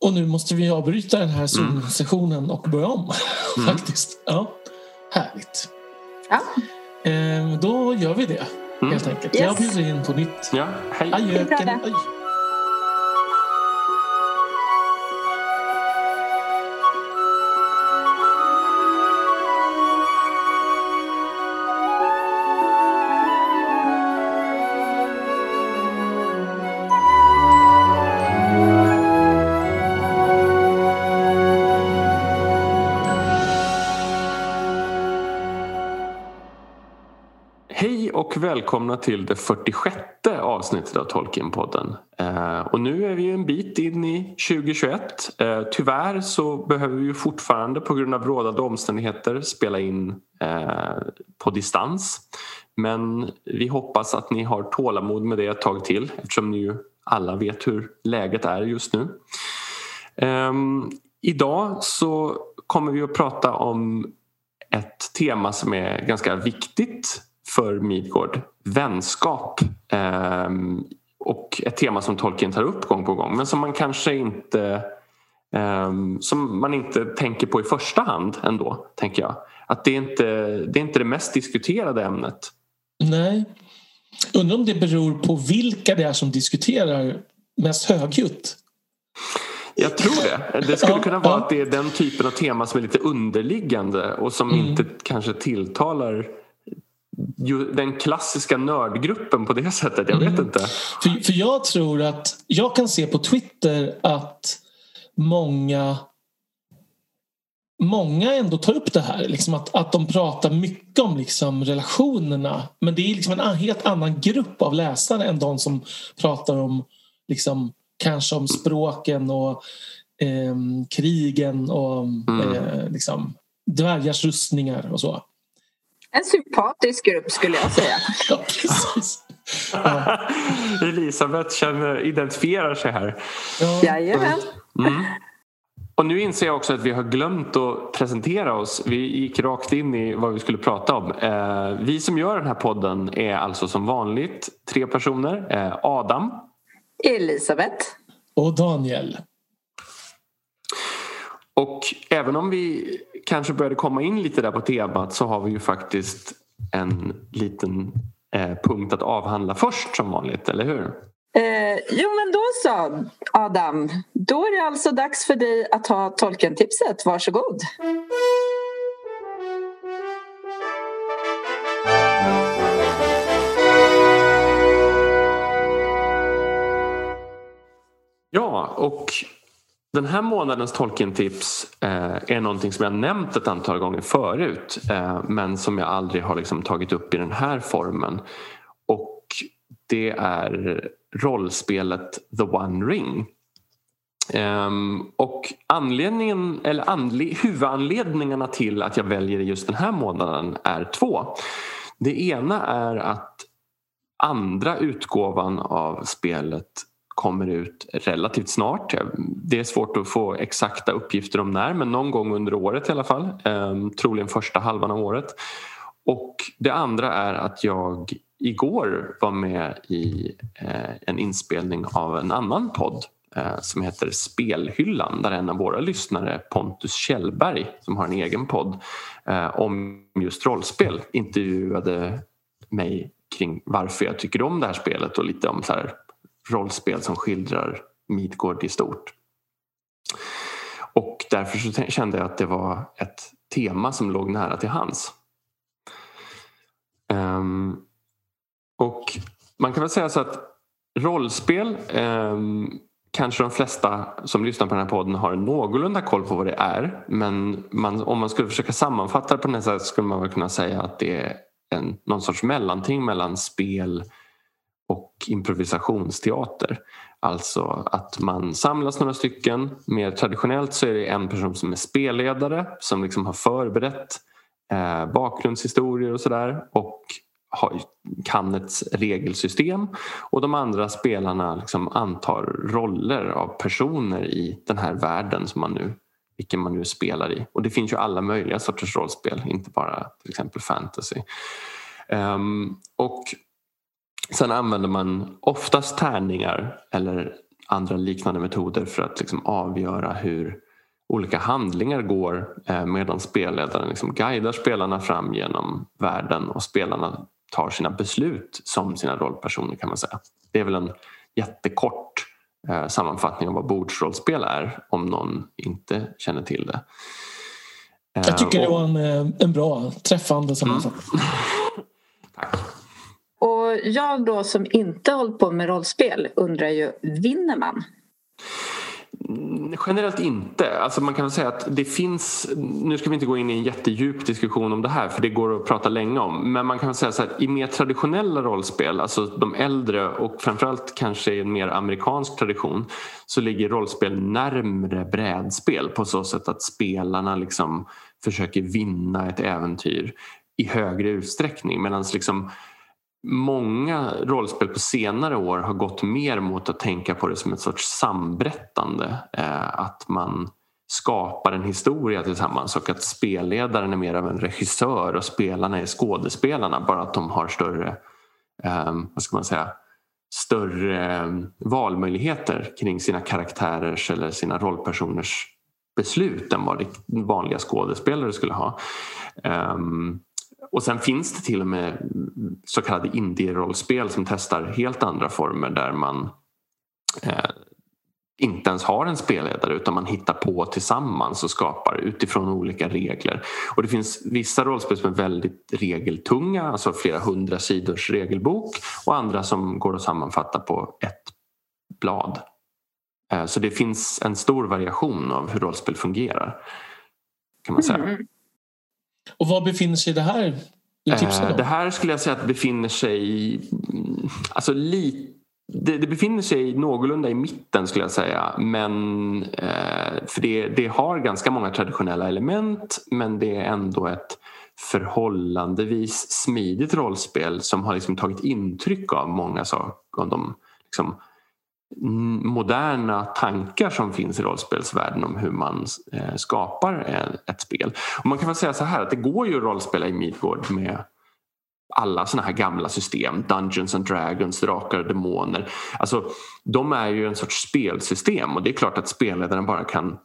Och nu måste vi avbryta den här Zoom-sessionen och börja om. Mm. Faktiskt. Ja, härligt. Ja. Eh, då gör vi det Mm. helt enkelt. Yes. Jag bjuder in på nytt. Ja, hej. Adjö. Det är bra det. Adjö. Hej välkomna till det 46 avsnittet av Tolkienpodden. Eh, och nu är vi en bit in i 2021. Eh, tyvärr så behöver vi fortfarande på grund av rådande omständigheter spela in eh, på distans. Men vi hoppas att ni har tålamod med det ett tag till eftersom ni ju alla vet hur läget är just nu. Ehm, idag så kommer vi att prata om ett tema som är ganska viktigt för Midgård. Vänskap. Ehm, och ett tema som Tolkien tar upp gång på gång men som man kanske inte ehm, som man inte tänker på i första hand ändå, tänker jag. Att det är inte det, är inte det mest diskuterade ämnet. Nej. Undrar om det beror på vilka det är som diskuterar mest högljutt. Jag tror det. Det skulle kunna vara att det är den typen av tema som är lite underliggande och som Mm. inte kanske tilltalar den klassiska nördgruppen på det sättet. Jag vet Mm. inte. För, för jag tror att jag kan se på Twitter att många Många ändå tar upp det här, liksom att, att de pratar mycket om liksom relationerna. Men det är liksom en helt annan grupp av läsare än de som pratar om liksom, kanske om språken och ehm, krigen och Mm. eh, liksom, dvärgars rustningar och så. En sympatisk grupp skulle jag säga. Ja, Elisabeth känner, identifierar sig här. ja. Jajamän. Mm. Och nu inser jag också att vi har glömt att presentera oss. Vi gick rakt in i vad vi skulle prata om. Eh, vi som gör den här podden är alltså som vanligt tre personer. Eh, Adam, Elisabeth. Och Daniel. Och även om vi kanske började komma in lite där på temat så har vi ju faktiskt en liten eh, punkt att avhandla först som vanligt, eller hur? Eh, jo men då så Adam. Då är det alltså dags för dig att ha Tolkien-tipset. Varsågod. Ja, och den här månadens Tolkien-tips eh, är någonting som jag nämnt ett antal gånger förut eh, men som jag aldrig har liksom tagit upp i den här formen. Och det är rollspelet The One Ring. Ehm, och anledningen, eller anle, huvudanledningarna till att jag väljer just den här månaden är två. Det ena är att andra utgåvan av spelet kommer ut relativt snart. Det är svårt att få exakta uppgifter om när men någon gång under året i alla fall. Ehm, troligen första halvan av året. Och det andra är att jag igår var med i eh, en inspelning av en annan podd eh, som heter Spelhyllan där en av våra lyssnare, Pontus Kjellberg som har en egen podd eh, om just rollspel intervjuade mig kring varför jag tycker om det här spelet och lite om så här rollspel som skildrar Midgård i stort. Och därför så kände jag att det var ett tema som låg nära till hands. Um, och man kan väl säga så att rollspel um, kanske de flesta som lyssnar på den här podden har någorlunda koll på vad det är. Men man, om man skulle försöka sammanfatta det på något sätt skulle man väl kunna säga att det är en, någon sorts mellanting mellan spel och improvisationsteater. Alltså att man samlas några stycken. Mer traditionellt så är det en person som är spelledare som liksom har förberett eh, bakgrundshistorier och sådär och har, kan ett regelsystem och de andra spelarna liksom antar roller av personer i den här världen som man nu, vilken man nu spelar i. Och det finns ju alla möjliga sorters rollspel, inte bara till exempel fantasy. Um, och Sen använder man oftast tärningar eller andra liknande metoder för att liksom avgöra hur olika handlingar går eh, medan spelledaren liksom guidar spelarna fram genom världen och spelarna tar sina beslut som sina rollpersoner kan man säga. Det är väl en jättekort eh, sammanfattning av vad bordsrollspel är om någon inte känner till det. Jag tycker det var en, en bra träffande sammanfattning. Mm. Tack. Och jag då som inte hållit på med rollspel undrar ju, vinner man? Mm, generellt inte. Alltså man kan säga att det finns, nu ska vi inte gå in i en jättedjup diskussion om det här för det går att prata länge om. Men man kan säga så här, i mer traditionella rollspel, alltså de äldre och framförallt kanske i en mer amerikansk tradition så ligger rollspel närmre brädspel på så sätt att spelarna liksom försöker vinna ett äventyr i högre utsträckning medan liksom många rollspel på senare år har gått mer mot att tänka på det som ett sorts samberättande. Eh, att man skapar en historia tillsammans och att spelledaren är mer av en regissör och spelarna är skådespelarna bara att de har större, ehm, vad ska man säga, större ehm, valmöjligheter kring sina karaktärers eller sina rollpersoners beslut än vad vanliga skådespelare skulle ha. Um, och sen finns det till och med så kallade indie-rollspel som testar helt andra former där man eh, inte ens har en spelledare utan man hittar på tillsammans och skapar utifrån olika regler. Och det finns vissa rollspel som är väldigt regeltunga, alltså flera hundra sidors regelbok och andra som går att sammanfatta på ett blad. Eh, så det finns en stor variation av hur rollspel fungerar. kan man säga. Mm. Och var befinner sig det här? Eh, det här skulle jag säga att befinner sig mm, alltså li, det, det, befinner sig någorlunda i mitten skulle jag säga. Men, eh, för det, det har ganska många traditionella element men det är ändå ett förhållandevis smidigt rollspel som har liksom tagit intryck av många saker. Av de liksom, moderna tankar som finns i rollspelsvärlden om hur man eh, skapar ett spel. Och man kan väl säga så här att det går ju att rollspela i Midgård med alla såna här gamla system, Dungeons and Dragons, Drakar och Demoner. Alltså, de är ju en sorts spelsystem och det är klart att spelledaren bara kan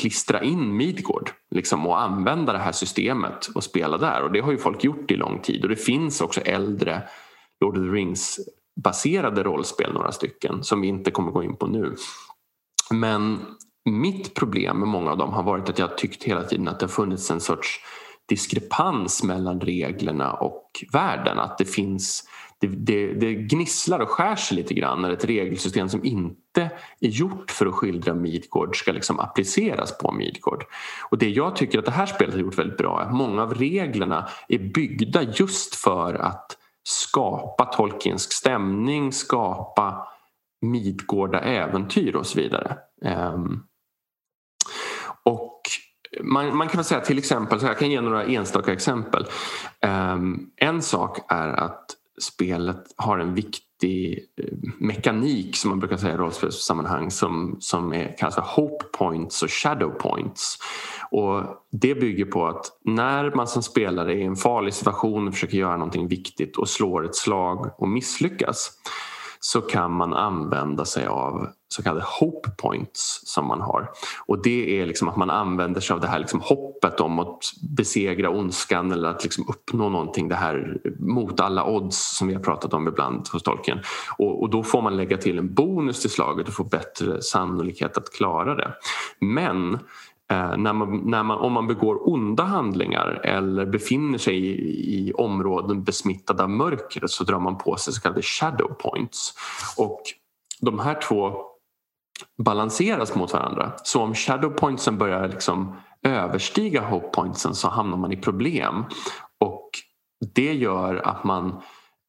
klistra in Midgård liksom, och använda det här systemet och spela där och det har ju folk gjort i lång tid och det finns också äldre Lord of the Rings baserade rollspel några stycken som vi inte kommer gå in på nu. Men mitt problem med många av dem har varit att jag tyckt hela tiden att det har funnits en sorts diskrepans mellan reglerna och världen. Att det finns det, det, det gnisslar och skär sig lite grann när ett regelsystem som inte är gjort för att skildra Midgård ska liksom appliceras på Midgård. Och det jag tycker att det här spelet har gjort väldigt bra är att många av reglerna är byggda just för att skapa Tolkiensk stämning, skapa Midgårda äventyr och så vidare. Ehm, och man, man, kan väl säga till exempel, så jag kan ge några enstaka exempel. Ehm, en sak är att spelet har en viktig viktig eh, mekanik som man brukar säga i rollspelssammanhang som, som är, kallas för hope points och shadow points. Och det bygger på att när man som spelare är i en farlig situation och försöker göra någonting viktigt och slår ett slag och misslyckas så kan man använda sig av så kallade hope points som man har. Och det är liksom att man använder sig av det här liksom hoppet om att besegra ondskan eller att liksom uppnå någonting det här mot alla odds som vi har pratat om ibland hos Tolkien. Och, och då får man lägga till en bonus till slaget och få bättre sannolikhet att klara det. Men Eh, när man, när man, om man begår onda handlingar eller befinner sig i, i områden besmittade av mörker så drar man på sig så kallade shadow points. Och de här två balanseras mot varandra. Så om shadow pointsen börjar liksom överstiga hope pointsen så hamnar man i problem. Och det gör att man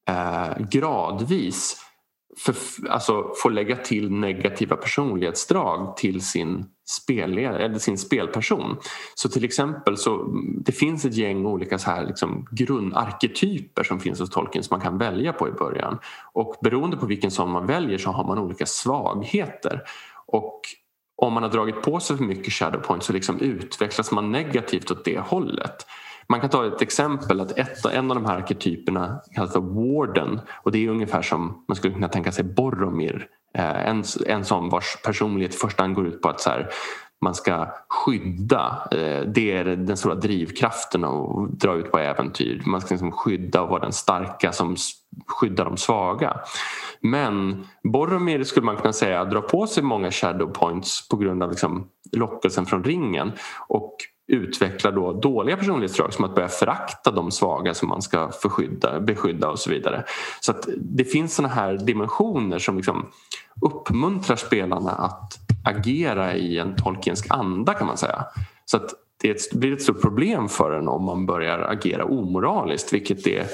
eh, gradvis för, alltså, får lägga till negativa personlighetsdrag till sin, spelledare, eller sin spelperson. Så till exempel så det finns ett gäng olika så här liksom grundarketyper som finns hos Tolkien som man kan välja på i början. Och beroende på vilken sån man väljer så har man olika svagheter. Och om man har dragit på sig för mycket shadowpoint så liksom utvecklas man negativt åt det hållet. Man kan ta ett exempel att ett, en av de här arketyperna kallas för Warden och det är ungefär som man skulle kunna tänka sig Boromir eh, en, en sån vars personlighet i första hand går ut på att så här, man ska skydda. Eh, det är den stora drivkraften att dra ut på äventyr. Man ska liksom skydda och vara den starka som skyddar de svaga. Men Boromir skulle man kunna säga drar på sig många shadow points på grund av liksom lockelsen från ringen och utvecklar då dåliga personlighetsdrag som att börja förakta de svaga som man ska förskydda, beskydda och så vidare. Så att det finns såna här dimensioner som liksom uppmuntrar spelarna att agera i en Tolkiensk anda kan man säga. Så att det blir ett stort problem för en om man börjar agera omoraliskt vilket är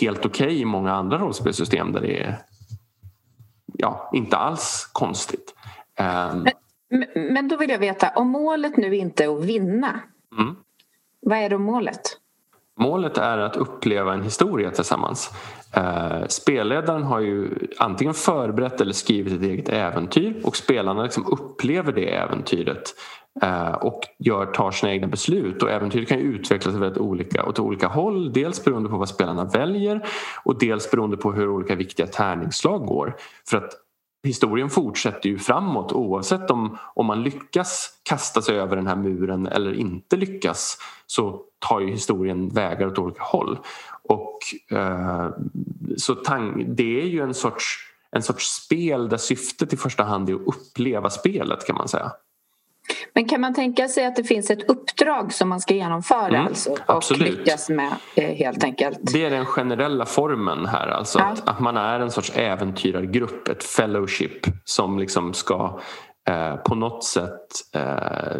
helt okej okay i många andra rollspelssystem där det är ja, inte alls konstigt. Um, men, då vill jag veta, om målet nu inte är att vinna, mm. vad är då målet? Målet är att uppleva en historia tillsammans. Eh, spelledaren har ju antingen förberett eller skrivit ett eget äventyr och spelarna liksom upplever det äventyret eh, och gör, tar sina egna beslut. Och äventyret kan utvecklas väldigt olika, åt olika håll. Dels beroende på vad spelarna väljer och dels beroende på hur olika viktiga tärningsslag går. För att historien fortsätter ju framåt oavsett om, om man lyckas kasta sig över den här muren eller inte lyckas så tar ju historien vägar åt olika håll. Och, eh, så tang, det är ju en sorts, en sorts spel där syftet i första hand är att uppleva spelet kan man säga. Men kan man tänka sig att det finns ett uppdrag som man ska genomföra mm, alltså, och absolut. lyckas med eh, helt enkelt? Det är den generella formen här, alltså ja. att, att, man är en sorts äventyrargrupp, ett fellowship som liksom ska eh, på något sätt eh,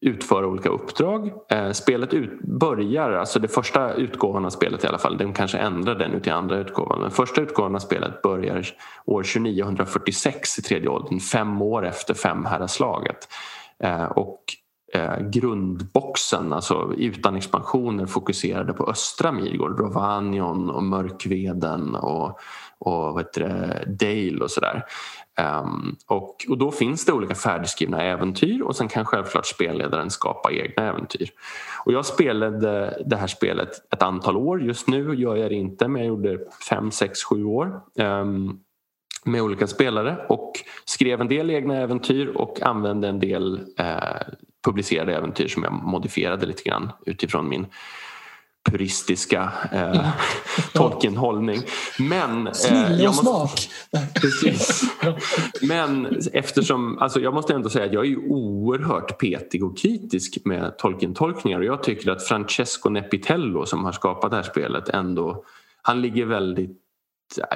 utföra olika uppdrag. Eh, spelet ut, börjar, alltså det första utgåvan av spelet i alla fall, de kanske ändrar den ut till andra utgåvan. Den första utgåvan av spelet börjar år 2946 i tredje åldern, fem år efter femherrarslaget. Eh, och eh, grundboxen, alltså utan expansioner fokuserade på östra Midgård, Rovanion och Mörkveden och, och vad heter det, Dale och sådär. Um, och, och då finns det olika färdigskrivna äventyr och sen kan självklart spelledaren skapa egna äventyr. Och jag spelade det här spelet ett antal år. Just nu gör jag det inte men jag gjorde fem, sex, sju år. Um, med olika spelare och skrev en del egna äventyr och använde en del eh, publicerade äventyr som jag modifierade lite grann utifrån min puristiska eh, Tolkien-hållning. Men... Eh, och smak! Precis. Men eftersom, alltså jag måste ändå säga att jag är ju oerhört petig och kritisk med Tolkien-tolkningar och jag tycker att Francesco Nepitello som har skapat det här spelet ändå, han ligger väldigt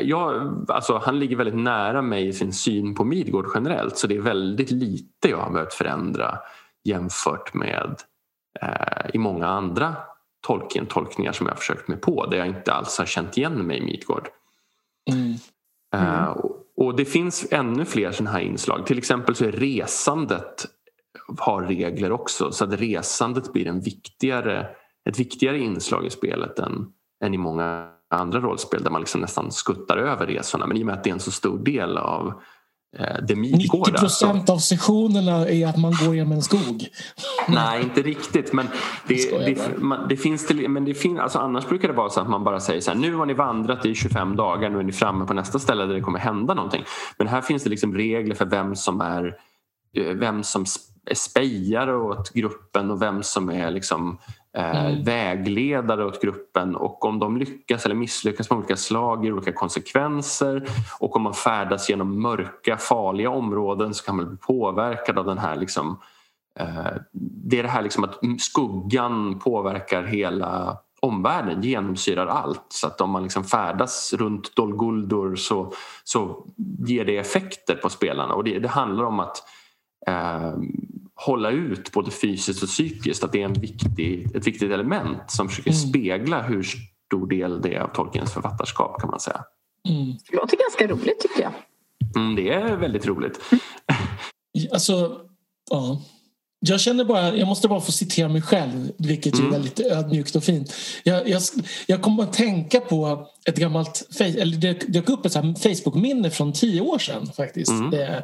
Ja, alltså, han ligger väldigt nära mig i sin syn på Midgård generellt så det är väldigt lite jag har behövt förändra jämfört med eh, i många andra Tolkien-tolkningar som jag har försökt mig på där jag inte alls har känt igen mig i Midgård. Mm. Mm. Uh, och det finns ännu fler sådana här inslag. Till exempel så är resandet har regler också så att resandet blir en viktigare, ett viktigare inslag i spelet än, än i många andra rollspel där man liksom nästan skuttar över resorna. Men i och med att det är en så stor del av eh, det 90 procent av sessionerna är att man går genom en skog. Nej, inte riktigt. Men det, det, det finns till, men det finns, alltså annars brukar det vara så att man bara säger så här, nu har ni vandrat i 25 dagar, nu är ni framme på nästa ställe där det kommer hända någonting. Men här finns det liksom regler för vem som är eh, vem som är spejare åt gruppen och vem som är liksom mm. vägledare åt gruppen och om de lyckas eller misslyckas med olika slag ger olika konsekvenser och om man färdas genom mörka farliga områden så kan man bli påverkad av den här liksom, eh, det är det här liksom att skuggan påverkar hela omvärlden, genomsyrar allt. Så att om man liksom färdas runt Dol Guldur så, så ger det effekter på spelarna och det, det handlar om att eh, hålla ut både fysiskt och psykiskt. Att det är en viktig, ett viktigt element som försöker mm. spegla hur stor del det är av Tolkiens författarskap kan man säga. Mm. Det låter ganska roligt tycker jag. Mm, det är väldigt roligt. alltså, ja. Jag känner bara, jag måste bara få citera mig själv, vilket mm. är väldigt ödmjukt och fint. Jag, jag, jag kommer att tänka på ett gammalt, eller det dök upp ett Facebook-minne från tio år sedan faktiskt. Mm. Eh,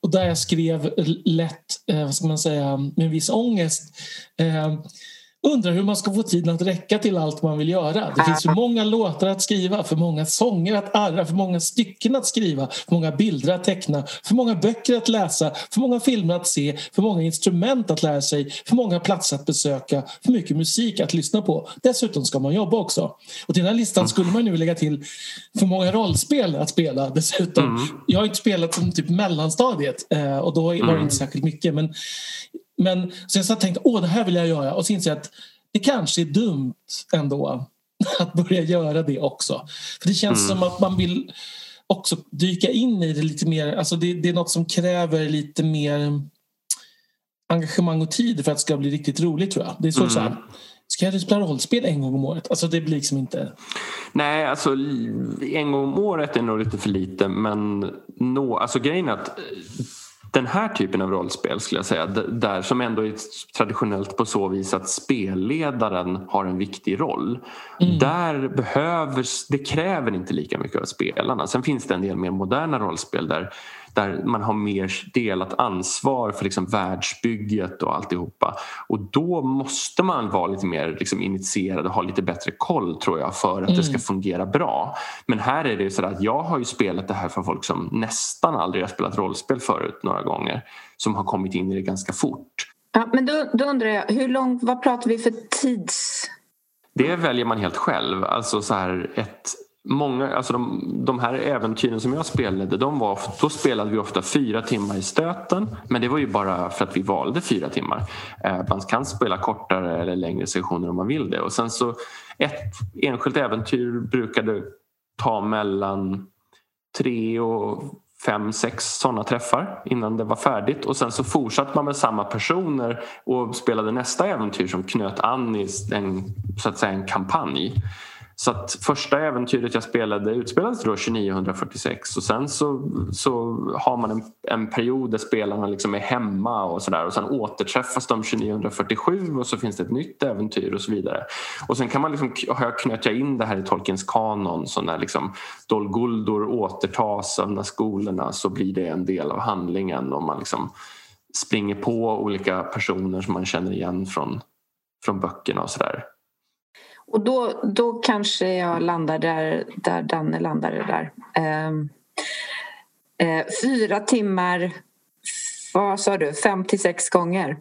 och där jag skrev lätt, eh, vad ska man säga, med en viss ångest. Eh, undrar hur man ska få tiden att räcka till allt man vill göra. Det finns för många låtar att skriva, för många sånger att arra, för många stycken att skriva, för många bilder att teckna, för många böcker att läsa, för många filmer att se, för många instrument att lära sig, för många platser att besöka, för mycket musik att lyssna på. Dessutom ska man jobba också. Och till den här listan skulle man nu lägga till för många rollspel att spela dessutom. Mm. Jag har inte spelat som typ mellanstadiet eh, och då var det mm. inte särskilt mycket. Men men så jag tänkte åh det här vill jag göra och så inser jag att det kanske är dumt ändå att börja göra det också. För det känns mm. som att man vill också dyka in i det lite mer. Alltså det, det är något som kräver lite mer engagemang och tid för att det ska bli riktigt roligt tror jag. Det är så, mm. så här, Ska jag spela rollspel en gång om året? Alltså det blir liksom inte... Nej, alltså en gång om året är nog lite för lite men no, alltså grejen är att den här typen av rollspel skulle jag säga, där som ändå är traditionellt på så vis att spelledaren har en viktig roll. Mm. Där behöver, det kräver inte lika mycket av spelarna. Sen finns det en del mer moderna rollspel där där man har mer delat ansvar för liksom världsbygget och alltihopa. Och då måste man vara lite mer liksom initierad och ha lite bättre koll tror jag för att mm. det ska mm. fungera bra. Men här är det så att jag har ju spelat det här för folk som nästan aldrig har spelat rollspel förut några gånger som har kommit in i det ganska fort. Ja, men då, då undrar jag, hur långt, vad pratar vi för tids... Det väljer man helt själv. Alltså så här ett Många, alltså de, de här äventyren som jag spelade, de var, då spelade vi ofta fyra timmar i stöten. Men det var ju bara för att vi valde fyra timmar. Eh, man kan spela kortare eller längre sessioner om man vill det. Och sen så ett enskilt äventyr brukade ta mellan tre och fem, sex sådana träffar innan det var färdigt. Och sen så fortsatte man med samma personer och spelade nästa äventyr som knöt an i en, så att säga, en kampanj. Så att första äventyret jag spelade utspelades då 2946 och sen så, så har man en, en period där spelarna liksom är hemma och sådär och sen återträffas de 2947 och så finns det ett nytt äventyr och så vidare. Och sen kan man liksom, har jag knöt jag in det här i Tolkiens kanon så när liksom Dol Guldur återtas av de skolorna så blir det en del av handlingen och man liksom springer på olika personer som man känner igen från, från böckerna och sådär. Och då, då kanske jag landar där, där Danne landade där. Eh, eh, fyra timmar, vad sa du, fem till sex gånger?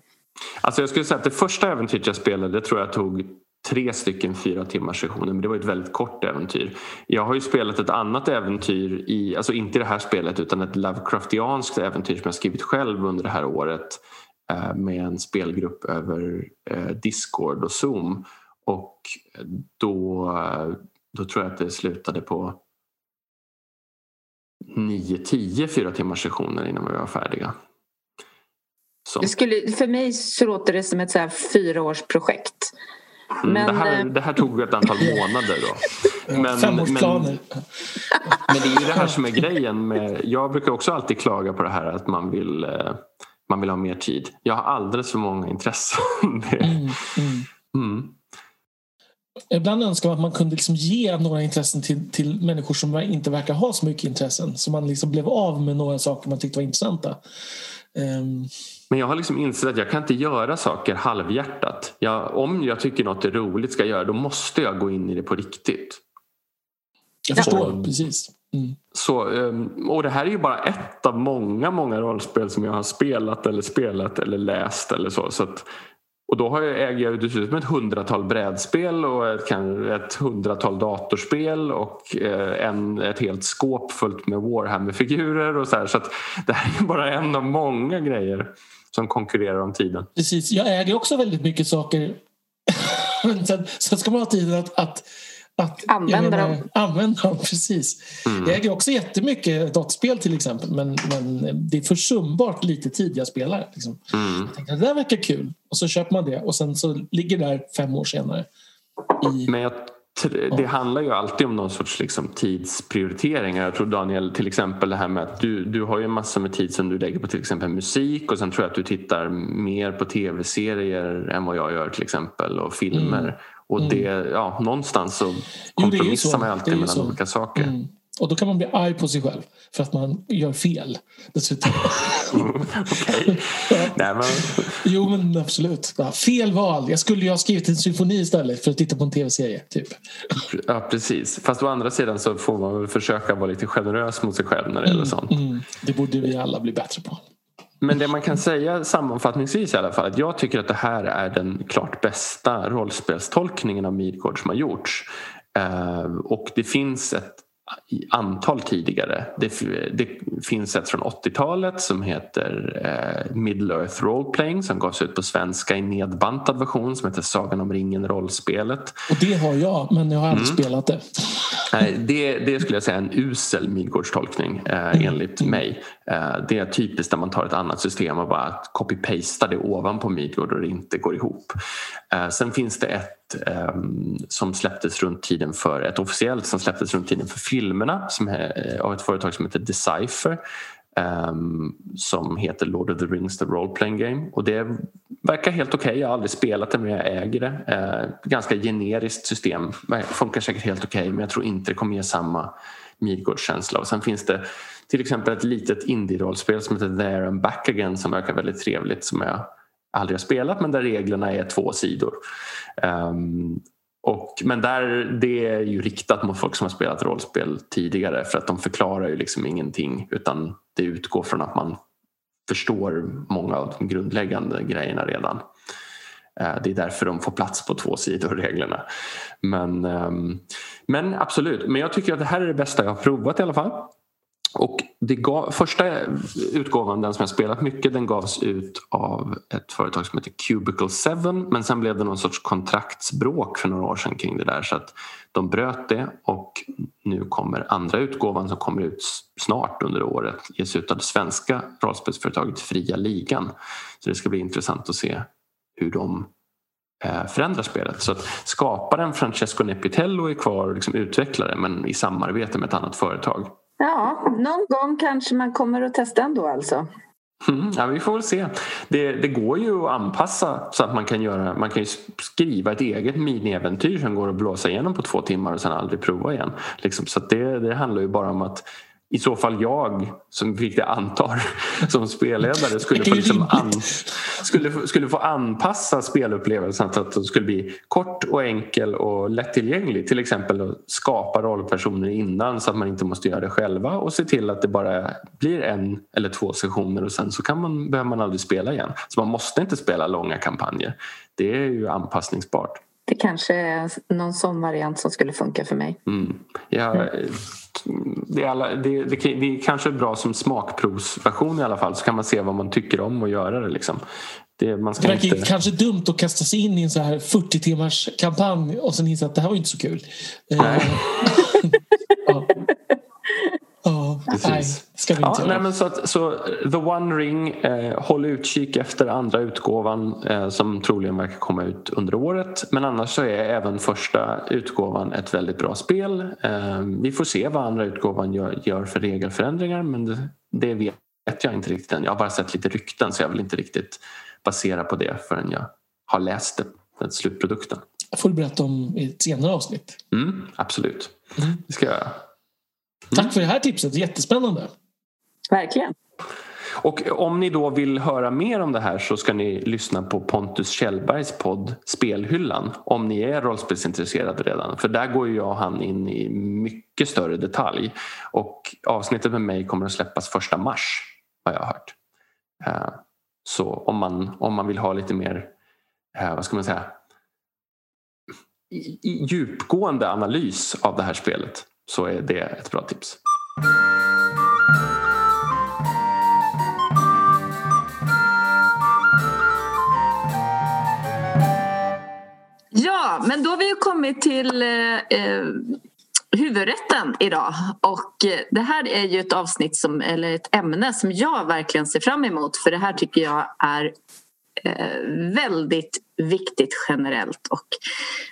Alltså jag skulle säga att det första äventyret jag spelade det tror jag tog tre stycken fyra timmars sessioner men det var ett väldigt kort äventyr. Jag har ju spelat ett annat äventyr, i, alltså inte i det här spelet utan ett Lovecraftianskt äventyr som jag skrivit själv under det här året eh, med en spelgrupp över eh, Discord och Zoom och då, då tror jag att det slutade på 9-10 fyra timmars sessioner innan vi var färdiga. Det skulle, för mig så låter det som ett så här fyraårsprojekt. Mm, men, det, här, eh, det här tog ett antal månader då. Men, Femårsplaner. Men, men det är ju det här som är grejen. Med, jag brukar också alltid klaga på det här att man vill, eh, man vill ha mer tid. Jag har alldeles för många intressen. mm, mm. Ibland önskar man att man kunde liksom ge några intressen till, till människor som inte verkar ha så mycket intressen. Så man liksom blev av med några saker man tyckte var intressanta. Um... Men jag har liksom insett att jag kan inte göra saker halvhjärtat. Jag, om jag tycker något är roligt ska jag göra då måste jag gå in i det på riktigt. Jag förstår, och, precis. Mm. Så, ehm, och det här är ju bara ett av många, många rollspel som jag har spelat eller spelat eller läst eller så. så att och då har jag, äger jag dessutom ett hundratal brädspel och ett, ett hundratal datorspel och eh, en, ett helt skåp fullt med Warhammer-figurer och så här. Så att det här är bara en av många grejer som konkurrerar om tiden. Precis, jag äger också väldigt mycket saker. sen, sen ska man ha tiden att, att att använda dem. Använda dem, precis. Mm. Jag äger också jättemycket dataspel till exempel men, men det är försumbart lite tid jag spelar. Liksom. Mm. Jag tänkte, det där verkar kul och så köper man det och sen så ligger det där fem år senare. I... Men jag, det handlar ju alltid om någon sorts liksom, tidsprioriteringar. Jag tror Daniel till exempel det här med att du, du har ju massor med tid som du lägger på till exempel musik och sen tror jag att du tittar mer på tv-serier än vad jag gör till exempel och filmer. Mm. Och det, mm. ja, någonstans så kompromissar man alltid mellan så. olika saker. Mm. Och då kan man bli arg på sig själv för att man gör fel dessutom. Okej. Nej, men... Jo men absolut. Ja, fel val. Jag skulle ju ha skrivit en symfoni istället för att titta på en tv-serie. Typ. Ja precis. Fast å andra sidan så får man väl försöka vara lite generös mot sig själv när det gäller sånt. Mm, det borde vi alla bli bättre på. Men det man kan säga sammanfattningsvis i alla fall att jag tycker att det här är den klart bästa rollspelstolkningen av Midgård som har gjorts. Eh, och det finns ett i antal tidigare. Det, det finns ett från 80-talet som heter eh, Middle Earth Role Playing som gavs ut på svenska i nedbantad version som heter Sagan om ringen rollspelet. Och det har jag men jag har aldrig mm. spelat det. Nej, det, det skulle jag säga är en usel Midgårdstolkning eh, mm. enligt mm. mig. Eh, det är typiskt när man tar ett annat system och bara copy-pastar det ovanpå Midgård och det inte går ihop. Eh, sen finns det ett Ehm, som släpptes runt tiden för, ett officiellt som släpptes runt tiden för filmerna som är, eh, av ett företag som heter Decipher Um, som heter Lord of the Rings The Role Playing Game och det verkar helt okej. Okay. Jag har aldrig spelat det men jag äger det. Uh, ganska generiskt system. Eh, funkar säkert helt okej okay, men jag tror inte det kommer ge samma Midgårdskänsla. Och sen finns det till exempel ett litet indie-rollspel som heter There and Back Again som verkar väldigt trevligt som jag aldrig har spelat men där reglerna är två sidor. Um, och, men där, det är ju riktat mot folk som har spelat rollspel tidigare för att de förklarar ju liksom ingenting utan det utgår från att man förstår många av de grundläggande grejerna redan. Eh, det är därför de får plats på två sidor, reglerna. Men, ehm, men absolut, men jag tycker att det här är det bästa jag har provat i alla fall. Och det gav, första utgåvan, den som jag spelat mycket, den gavs ut av ett företag som heter Cubicle 7 men sen blev det någon sorts kontraktsbråk för några år sedan kring det där så att de bröt det och nu kommer andra utgåvan som kommer ut snart under året ges ut av det svenska rollspelsföretaget Fria Ligan. Så det ska bli intressant att se hur de förändra förändrar spelet. Så att skaparen Francesco Nepitello är kvar och liksom utvecklar det men i samarbete med ett annat företag. Ja, någon gång kanske man kommer att testa ändå alltså. Mm, ja, vi får väl se. Det, det, går ju att anpassa så att man kan, göra, man kan skriva ett eget miniäventyr som går att blåsa igenom på två timmar och sen aldrig prova igen. Liksom, så det, det handlar ju bara om att i så fall jag, som vilket jag antar som spelledare skulle få, liksom an, skulle, skulle få anpassa spelupplevelsen så att den skulle bli kort och enkel och lättillgänglig. Till exempel att skapa rollpersoner innan så att man inte måste göra det själva och se till att det bara blir en eller två sessioner och sen så kan man, behöver man aldrig spela igen. Så man måste inte spela långa kampanjer. Det är ju anpassningsbart. Det kanske är någon sån variant som skulle funka för mig. Mm. Ja, mm det, är alla, det, det, det är kanske bra som smakprovsversion i alla fall så kan man se vad man tycker om och göra det. Liksom. Det, man ska det verkar inte... kanske dumt att kasta sig in i en så här 40 timmars kampanj och sen inse att det här var inte så kul. Eh, ja. Ja, nej, ska vi inte ja, nej, men så, att, så The One Ring, eh, håll utkik efter andra utgåvan eh, som troligen verkar komma ut under året. Men annars så är även första utgåvan ett väldigt bra spel. Eh, vi får se vad andra utgåvan gör, gör för regelförändringar men det, det, vet jag inte riktigt än. Jag har bara sett lite rykten så jag vill inte riktigt basera på det förrän jag har läst det, den slutprodukten. Jag får du berätta om i ett senare avsnitt. Mm, absolut, mm. det ska jag göra. Tack för det här tipset, jättespännande. Verkligen. Och om ni då vill höra mer om det här så ska ni lyssna på Pontus Kjellbergs podd Spelhyllan om ni är rollspelsintresserade redan. För där går ju jag och han in i mycket större detalj. Och avsnittet med mig kommer att släppas första mars har jag hört. Eh, så om man, om man vill ha lite mer, eh, vad ska man säga, djupgående analys av det här spelet så är det ett bra tips. Ja, men då har vi ju kommit till eh, eh huvudrätten idag och eh, det här är ju ett avsnitt som, eller ett ämne som jag verkligen ser fram emot för det här tycker jag är eh, väldigt viktigt generellt och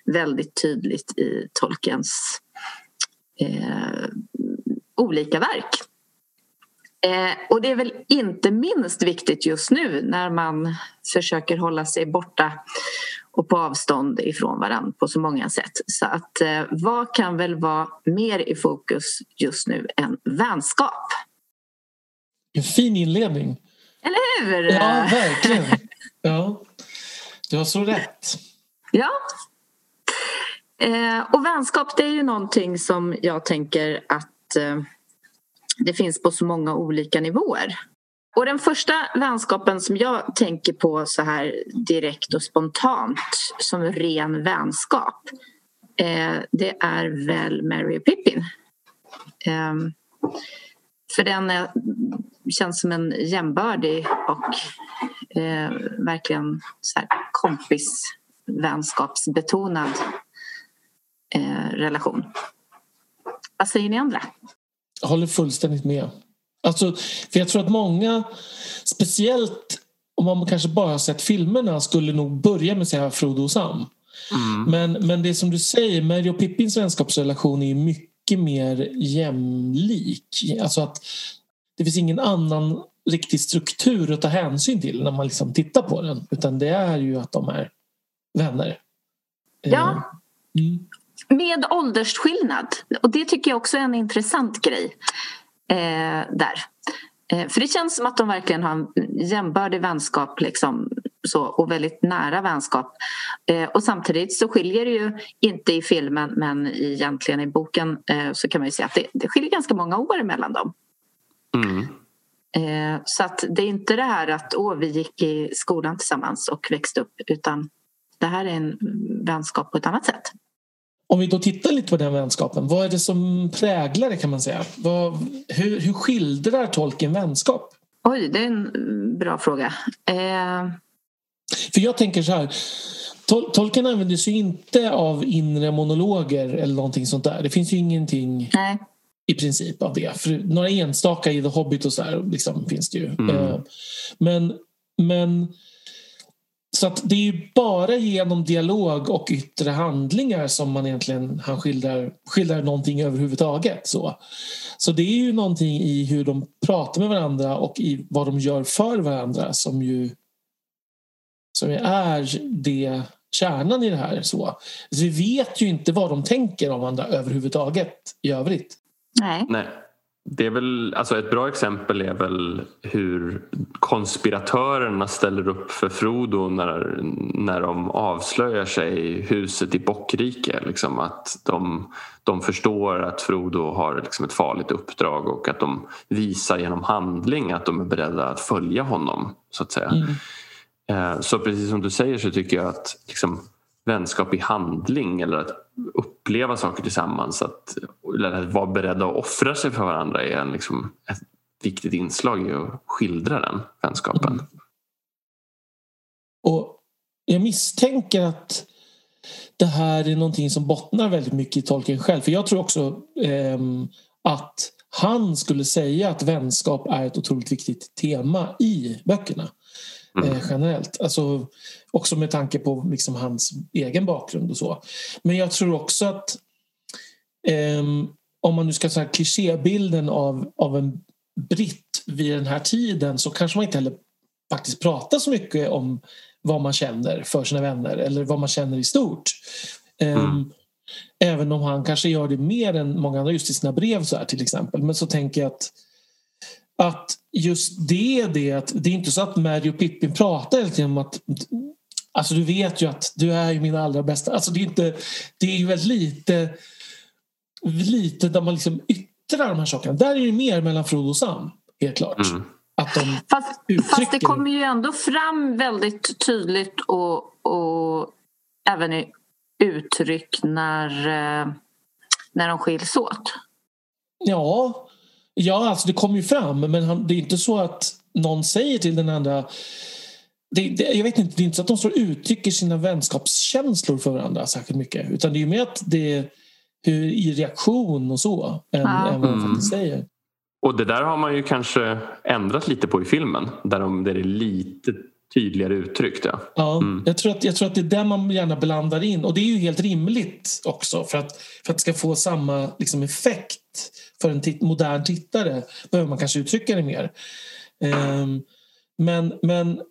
väldigt tydligt i Tolkiens eh, olika verk. Eh, och det är väl inte minst viktigt just nu när man försöker hålla sig borta och på avstånd ifrån varandra på så många sätt. Så att eh, vad kan väl vara mer i fokus just nu än vänskap? En fin inledning. Eller hur? Ja, verkligen. Ja, du har så rätt. Ja. Eh, och vänskap det är ju någonting som jag tänker att eh, det finns på så många olika nivåer. Och den första vänskapen som jag tänker på så här direkt och spontant som ren vänskap eh, det är väl Mary och Pippin. Eh, för den är, känns som en jämbördig och eh, verkligen så här kompisvänskapsbetonad eh, relation. Vad säger ni andra? Jag håller fullständigt med. Alltså, för jag tror att många, speciellt om man kanske bara har sett filmerna, skulle nog börja med att säga Frodo och Sam. Mm. Men, men det som du säger, Mary och Pippins vänskapsrelation är mycket mer jämlik. Alltså att det finns ingen annan riktig struktur att ta hänsyn till när man liksom tittar på den. Utan det är ju att de är vänner. Ja. Eh, mm. Med åldersskillnad. Och det tycker jag också är en intressant grej eh, där. Eh, för det känns som att de verkligen har en jämbördig vänskap liksom, så, och väldigt nära vänskap. Eh, och samtidigt så skiljer det ju inte i filmen men egentligen i boken eh, så kan man ju säga att det, det skiljer ganska många år mellan dem. Mm. Eh, så att det är inte det här att åh, vi gick i skolan tillsammans och växte upp utan det här är en vänskap på ett annat sätt. Om vi då tittar lite på den vänskapen, vad är det som präglar det kan man säga? Vad, hur, hur skildrar tolken vänskap? Oj, det är en bra fråga. Eh... För jag tänker så här, tol tolken använder sig inte av inre monologer eller någonting sånt där. Det finns ju ingenting Nej. i princip av det. För några enstaka i The Hobbit och så här, liksom, finns det ju. Mm. Eh, men, men så att det är bara genom dialog och yttre handlingar som man egentligen han skildrar, skildrar någonting överhuvudtaget. Så. så det är ju någonting i hur de pratar med varandra och i vad de gör för varandra som ju som är det kärnan i det här. Så. så vi vet ju inte vad de tänker om varandra överhuvudtaget i övrigt. Nej. Nej. Det är väl, alltså ett bra exempel är väl hur konspiratörerna ställer upp för Frodo när, när de avslöjar sig i huset i Bockrike. Liksom att de, de förstår att Frodo har liksom ett farligt uppdrag och att de visar genom handling att de är beredda att följa honom. så att säga. Mm. Eh, så precis som du säger så tycker jag att liksom, vänskap i handling eller att uppleva saker tillsammans. Att, eller att vara beredda att offra sig för varandra är en, liksom, ett viktigt inslag i att skildra den vänskapen. Mm. Och jag misstänker att det här är någonting som bottnar väldigt mycket i tolken själv. För jag tror också eh, att han skulle säga att vänskap är ett otroligt viktigt tema i böckerna. Mm. Eh, generellt. Alltså, också med tanke på liksom hans egen bakgrund och så. Men jag tror också att eh, om man nu ska säga klichébilden av, av en britt vid den här tiden så kanske man inte heller faktiskt pratar så mycket om vad man känner för sina vänner eller vad man känner i stort. Ehm, mm. Även om han kanske gör det mer än många andra just i sina brev så här, till exempel. Men så tänker jag att att just det är det att det är inte så att Mary och Pippin pratar hela tiden om att Alltså du vet ju att du är ju min allra bästa. Alltså det är, inte, det är ju väldigt lite, lite där man liksom yttrar de här sakerna. Där är det mer mellan Frodo och Sam, helt klart. Mm. Att de fast, fast, det kommer ju ändå fram väldigt tydligt och, och även i uttryck när, eh, när de skiljs åt. Ja, Ja, alltså det kommer ju fram men han, det är inte så att någon säger till den andra det, det, jag vet inte, det är inte så att de står och uttrycker sina vänskapskänslor för varandra särskilt mycket utan det är mer att det är hur, i reaktion och så än, ja. än vad de faktiskt mm. säger. Och det där har man ju kanske ändrat lite på i filmen där, de, där det är lite tydligare uttryckt. Ja, ja mm. jag, tror att, jag tror att det är där man gärna blandar in och det är ju helt rimligt också för att, för att det ska få samma liksom, effekt för en tit modern tittare behöver man kanske uttrycka det mer. Um, men, men,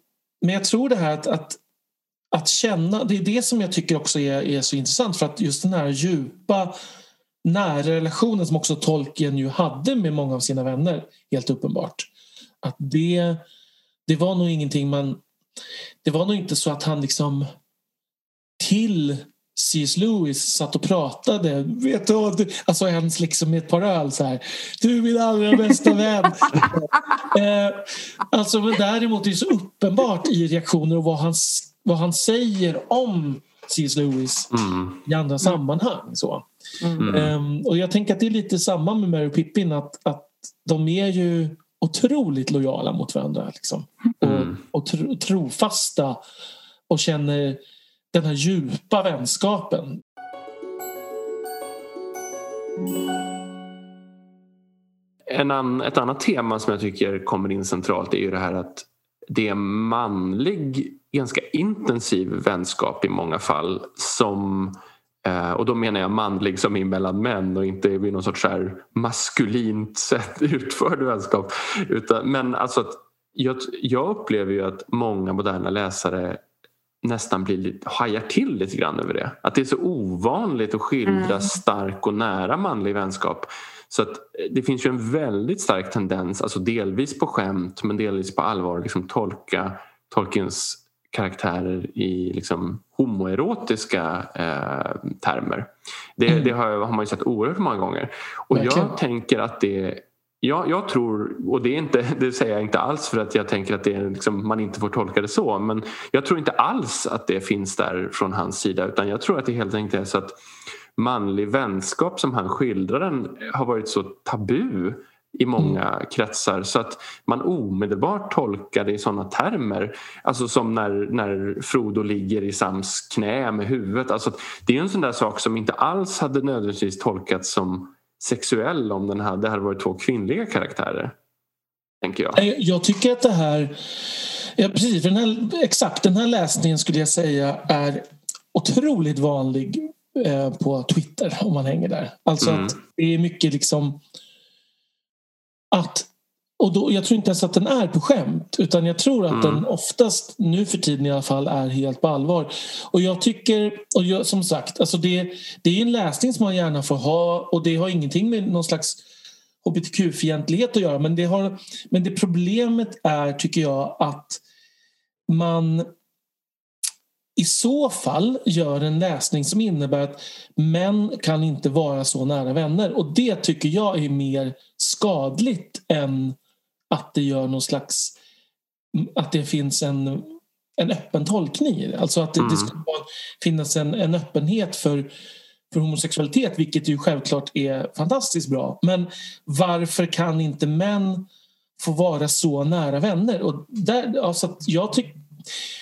men jag tror det här att, att, att känna, det är det som jag tycker också är, är så intressant för att just den här djupa nära relationen som också Tolkien ju hade med många av sina vänner, helt uppenbart. Att det, det var nog ingenting man... Det var nog inte så att han liksom till C.S. Lewis satt och pratade. Vet du, alltså ens liksom med ett par öl så här. Du är min allra bästa vän. eh, alltså, men däremot är det så uppenbart i reaktioner och vad han, vad han säger om C.S. Lewis mm. i andra sammanhang. Så. Mm. Um, och jag tänker att det är lite samma med Mary Pippin att, att de är ju otroligt lojala mot varandra. Liksom. Mm. Och, och tro, trofasta och känner den här djupa vänskapen. En an, ett annat tema som jag tycker kommer in centralt är ju det här att det är manlig, ganska intensiv vänskap i många fall som och då menar jag manlig som är mellan män och inte vid någon sorts här maskulint sätt utförd vänskap. Utan, men alltså att jag, jag upplever ju att många moderna läsare nästan blir, hajar till lite grann över det. Att det är så ovanligt att skildra mm. stark och nära manlig vänskap. Så att eh, det finns ju en väldigt stark tendens, alltså delvis på skämt men delvis på allvar, liksom tolka Tolkiens karaktärer i liksom homoerotiska eh, termer. Det, mm. det har, har, man ju sett oerhört många gånger. Och Verkligen. jag tänker att det Ja, jag tror, och det, är inte, det säger jag inte alls för att jag tänker att det är liksom, man inte får tolka det så men jag tror inte alls att det finns där från hans sida utan jag tror att det helt enkelt är så att manlig vänskap som han skildrar den har varit så tabu i många mm. kretsar så att man omedelbart tolkar det i sådana termer. Alltså som när, när Frodo ligger i Sams knä med huvudet. Alltså det är en sån där sak som inte alls hade nödvändigtvis tolkats som sexuell om den hade, det hade varit två kvinnliga karaktärer. Tänker jag. Jag tycker att det här, ja, precis, den här, exakt den här läsningen skulle jag säga är otroligt vanlig eh, på Twitter om man hänger där. Alltså mm. att det är mycket liksom att och då, jag tror inte ens att den är på skämt utan jag tror att mm. den oftast, nu för tiden i alla fall, är helt på allvar. Och jag tycker, och jag, som sagt, alltså det, det är en läsning som man gärna får ha och det har ingenting med någon slags hbtq-fientlighet att göra men det, har, men det problemet är, tycker jag, att man i så fall gör en läsning som innebär att män kan inte vara så nära vänner och det tycker jag är mer skadligt än att det gör någon slags att det finns en, en öppen tolkning i det. Alltså att det, mm. det ska finnas en, en öppenhet för, för homosexualitet vilket ju självklart är fantastiskt bra. Men varför kan inte män få vara så nära vänner? Och där, alltså jag, tyck,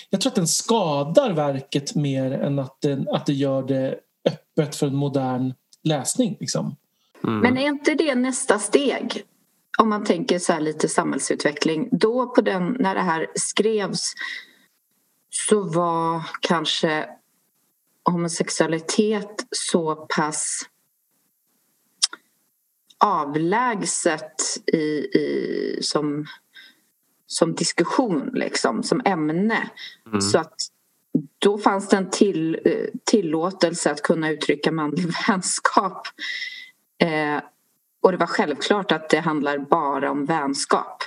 jag tror att den skadar verket mer än att, den, att det gör det öppet för en modern läsning. Liksom. Mm. Men är inte det nästa steg? om man tänker så lite samhällsutveckling, då på den, när det här skrevs så var kanske homosexualitet så pass avlägset i, i, som, som diskussion, liksom, som ämne. Mm. Så att då fanns det en till, eh, tillåtelse att kunna uttrycka manlig vänskap. Eh, och det var självklart att det handlar bara om vänskap.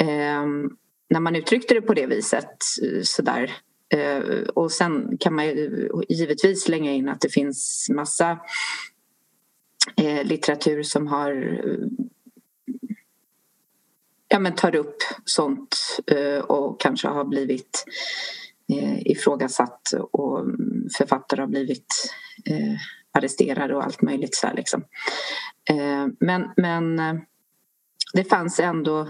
Eh, när man uttryckte det på det viset sådär eh, och sen kan man ju givetvis slänga in att det finns massa eh, litteratur som har ja, men tar upp sånt eh, och kanske har blivit eh, ifrågasatt och författare har blivit eh, arresterade och allt möjligt. Så här, liksom. Men, men det fanns ändå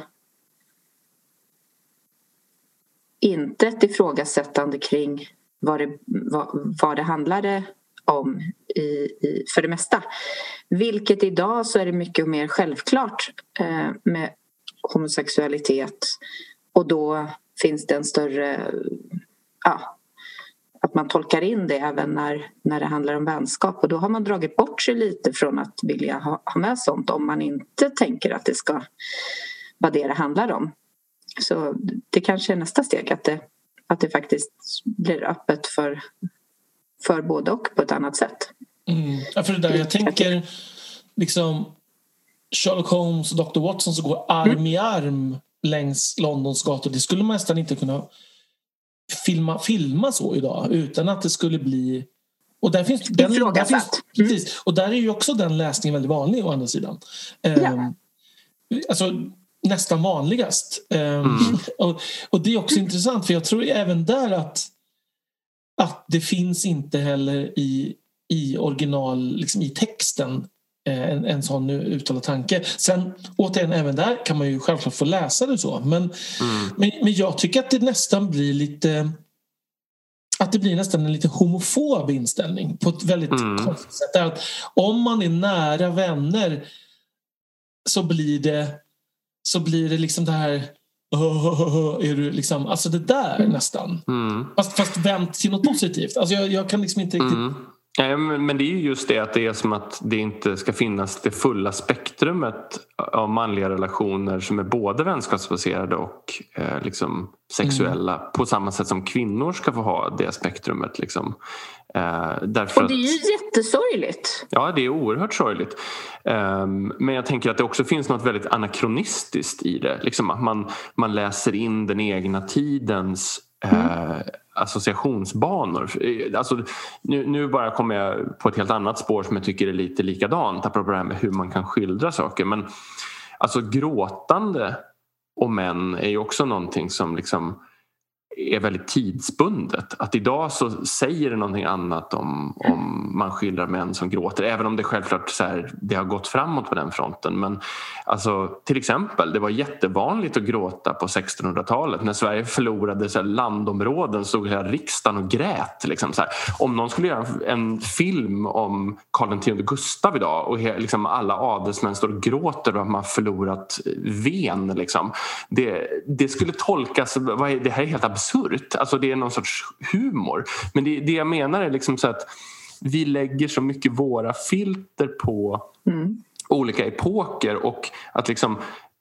inte ett ifrågasättande kring vad det, vad, vad det handlade om i, i, för det mesta. Vilket idag så är det mycket mer självklart eh, med homosexualitet och då finns det en större ja, att man tolkar in det även när, när det handlar om vänskap och då har man dragit bort sig lite från att vilja ha, ha med sånt om man inte tänker att det ska vara det det handlar om. Så det kanske är nästa steg, att det, att det faktiskt blir öppet för, för både och på ett annat sätt. Mm. Ja, för det där, jag tänker liksom Sherlock Holmes och Dr Watson som går arm mm. i arm längs Londons gator. Det skulle man nästan inte kunna filma, filma så idag utan att det skulle bli och där finns, den, där finns, precis, och där är ju också den läsningen väldigt vanlig å andra sidan. Ja. Um, alltså nästan vanligast. Um, mm. och, och, det är också intressant för jag tror även där att, att det finns inte heller i, i original, liksom i texten en, en sån uttalad tanke. Sen återigen, även där kan man ju självklart få läsa det så. Men, mm. men, men jag tycker att det nästan blir lite att det blir nästan en lite homofob inställning på ett väldigt mm. konstigt sätt. Att om man är nära vänner så blir det så blir det liksom det här är du liksom, alltså det där mm. nästan. Mm. Fast, fast vänt till något positivt. Alltså jag, jag kan liksom inte riktigt mm. Nej, men det är ju just det att det är som att det inte ska finnas det fulla spektrumet av manliga relationer som är både vänskapsbaserade och eh, liksom sexuella mm. på samma sätt som kvinnor ska få ha det spektrumet. Liksom. Eh, och det är ju att, jättesorgligt. Ja, det är oerhört sorgligt. Eh, men jag tänker att det också finns något väldigt anakronistiskt i det. Liksom att man, man läser in den egna tidens mm associationsbanor. Eh, alltså, nu, nu, bara kommer jag på ett helt annat spår som jag tycker är lite likadant apropå det här med hur man kan skildra saker. Men alltså gråtande och män är ju också någonting som liksom är väldigt tidsbundet. Att idag så säger det någonting annat om, om man skildrar män som gråter. Även om det självklart så här, det har gått framåt på den fronten. Men alltså, till exempel, det var jättevanligt att gråta på 1600-talet. När Sverige förlorade så här, landområden stod hela riksdagen och grät. Liksom, så här. Om någon skulle göra en film om Karl X Gustav idag och liksom, alla adelsmän står och gråter över att man förlorat eh, Ven. Liksom. Det, det skulle tolkas, det här är helt absurt absurt. Alltså det är någon sorts humor. Men det, det jag menar är liksom så att vi lägger så mycket våra filter på mm. olika epoker och att liksom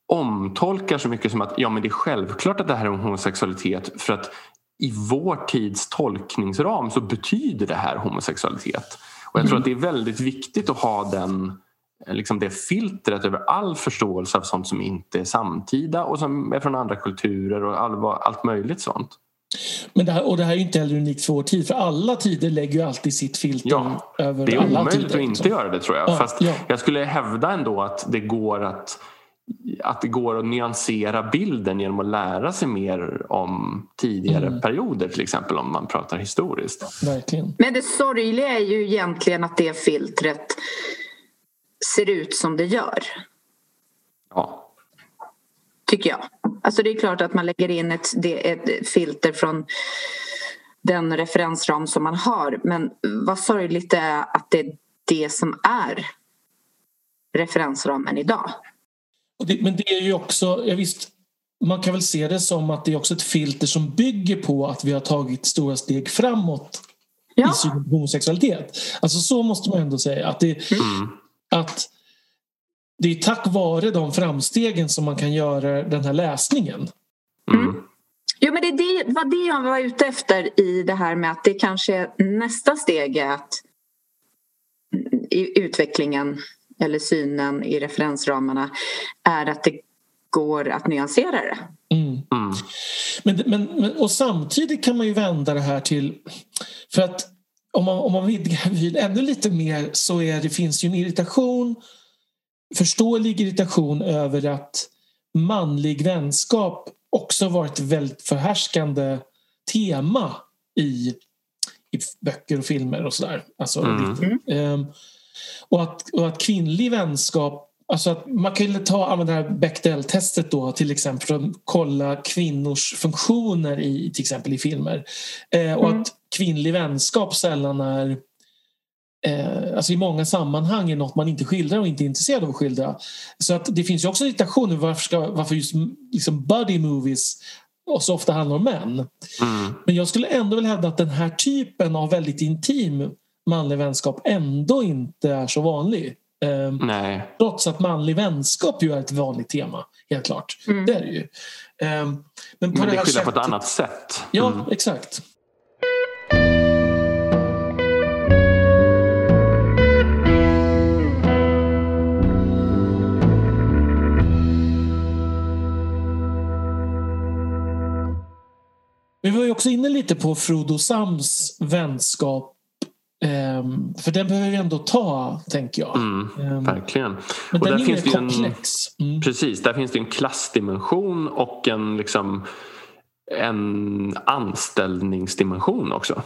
omtolkar så mycket som att ja, men det är självklart att det här är homosexualitet för att i vår tids tolkningsram så betyder det här homosexualitet. Och jag tror mm. att det är väldigt viktigt att ha den liksom det filtret över all förståelse av sånt som inte är samtida och som är från andra kulturer och all, allt möjligt sånt. Men det här, och det här är inte heller unikt för vår tid för alla tider lägger ju alltid sitt filter ja, över alla tider. Det är omöjligt att inte göra det tror jag. Ja, Fast ja. jag skulle hävda ändå att det går att att det går att nyansera bilden genom att lära sig mer om tidigare mm. perioder till exempel om man pratar historiskt. Verkligen. Men det sorgliga är ju egentligen att det filtret ser ut som det gör. Ja. Tycker jag. Alltså det är klart att man lägger in ett, ett filter från den referensram som man har men vad sorgligt det är att det är det som är referensramen idag. Det, men det är ju också, ja visst, man kan väl se det som att det är också ett filter som bygger på att vi har tagit stora steg framåt ja. i homosexualitet. Alltså så måste man ändå säga. Att det, mm att det är tack vare de framstegen som man kan göra den här läsningen. Mm. Jo, men det, det var det jag var ute efter i det här med att det kanske är nästa steg är att i utvecklingen eller synen i referensramarna är att det går att nyansera det. Mm. Mm. Men, men, men, och samtidigt kan man ju vända det här till... För att om man, om man vidgar vyn ännu lite mer så är det, finns ju en irritation, förståelig irritation över att manlig vänskap också varit ett väldigt förhärskande tema i, i böcker och filmer och sådär. Alltså, mm. um, och, att, och att kvinnlig vänskap Alltså att man kan ju ta, använda det här Bechdel-testet då till exempel för att kolla kvinnors funktioner i till exempel i filmer. Eh, och mm. att kvinnlig vänskap sällan är eh, alltså i många sammanhang är något man inte skildrar och inte är intresserad av att skildra. Så att det finns ju också irritationer varför, ska, varför just liksom buddy movies och så ofta handlar om män. Mm. Men jag skulle ändå vilja hävda att den här typen av väldigt intim manlig vänskap ändå inte är så vanlig. Um, Nej. Trots att manlig vänskap ju är ett vanligt tema, helt klart. Mm. Det är det ju. Um, men, men det, det skiljer sättet... på ett annat sätt. Ja, mm. exakt. Vi var ju också inne lite på Frodo Sams vänskap. Um, för den behöver vi ändå ta, tänker jag. Mm, um, verkligen. Men och den där är finns mer komplex. En, mm. Precis, där finns det en klassdimension och en, liksom, en anställningsdimension också.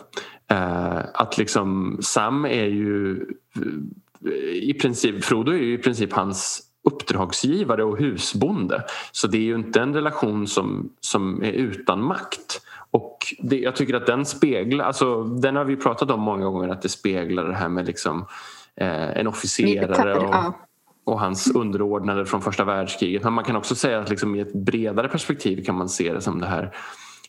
Uh, att liksom Sam är ju i princip, Frodo är ju i princip hans uppdragsgivare och husbonde. Så det är ju inte en relation som, som är utan makt. Och det, jag tycker att den speglar, alltså den har vi pratat om många gånger att det speglar det här med liksom eh, en officerare och, och, hans underordnade från första världskriget. Men man kan också säga att liksom i ett bredare perspektiv kan man se det som det här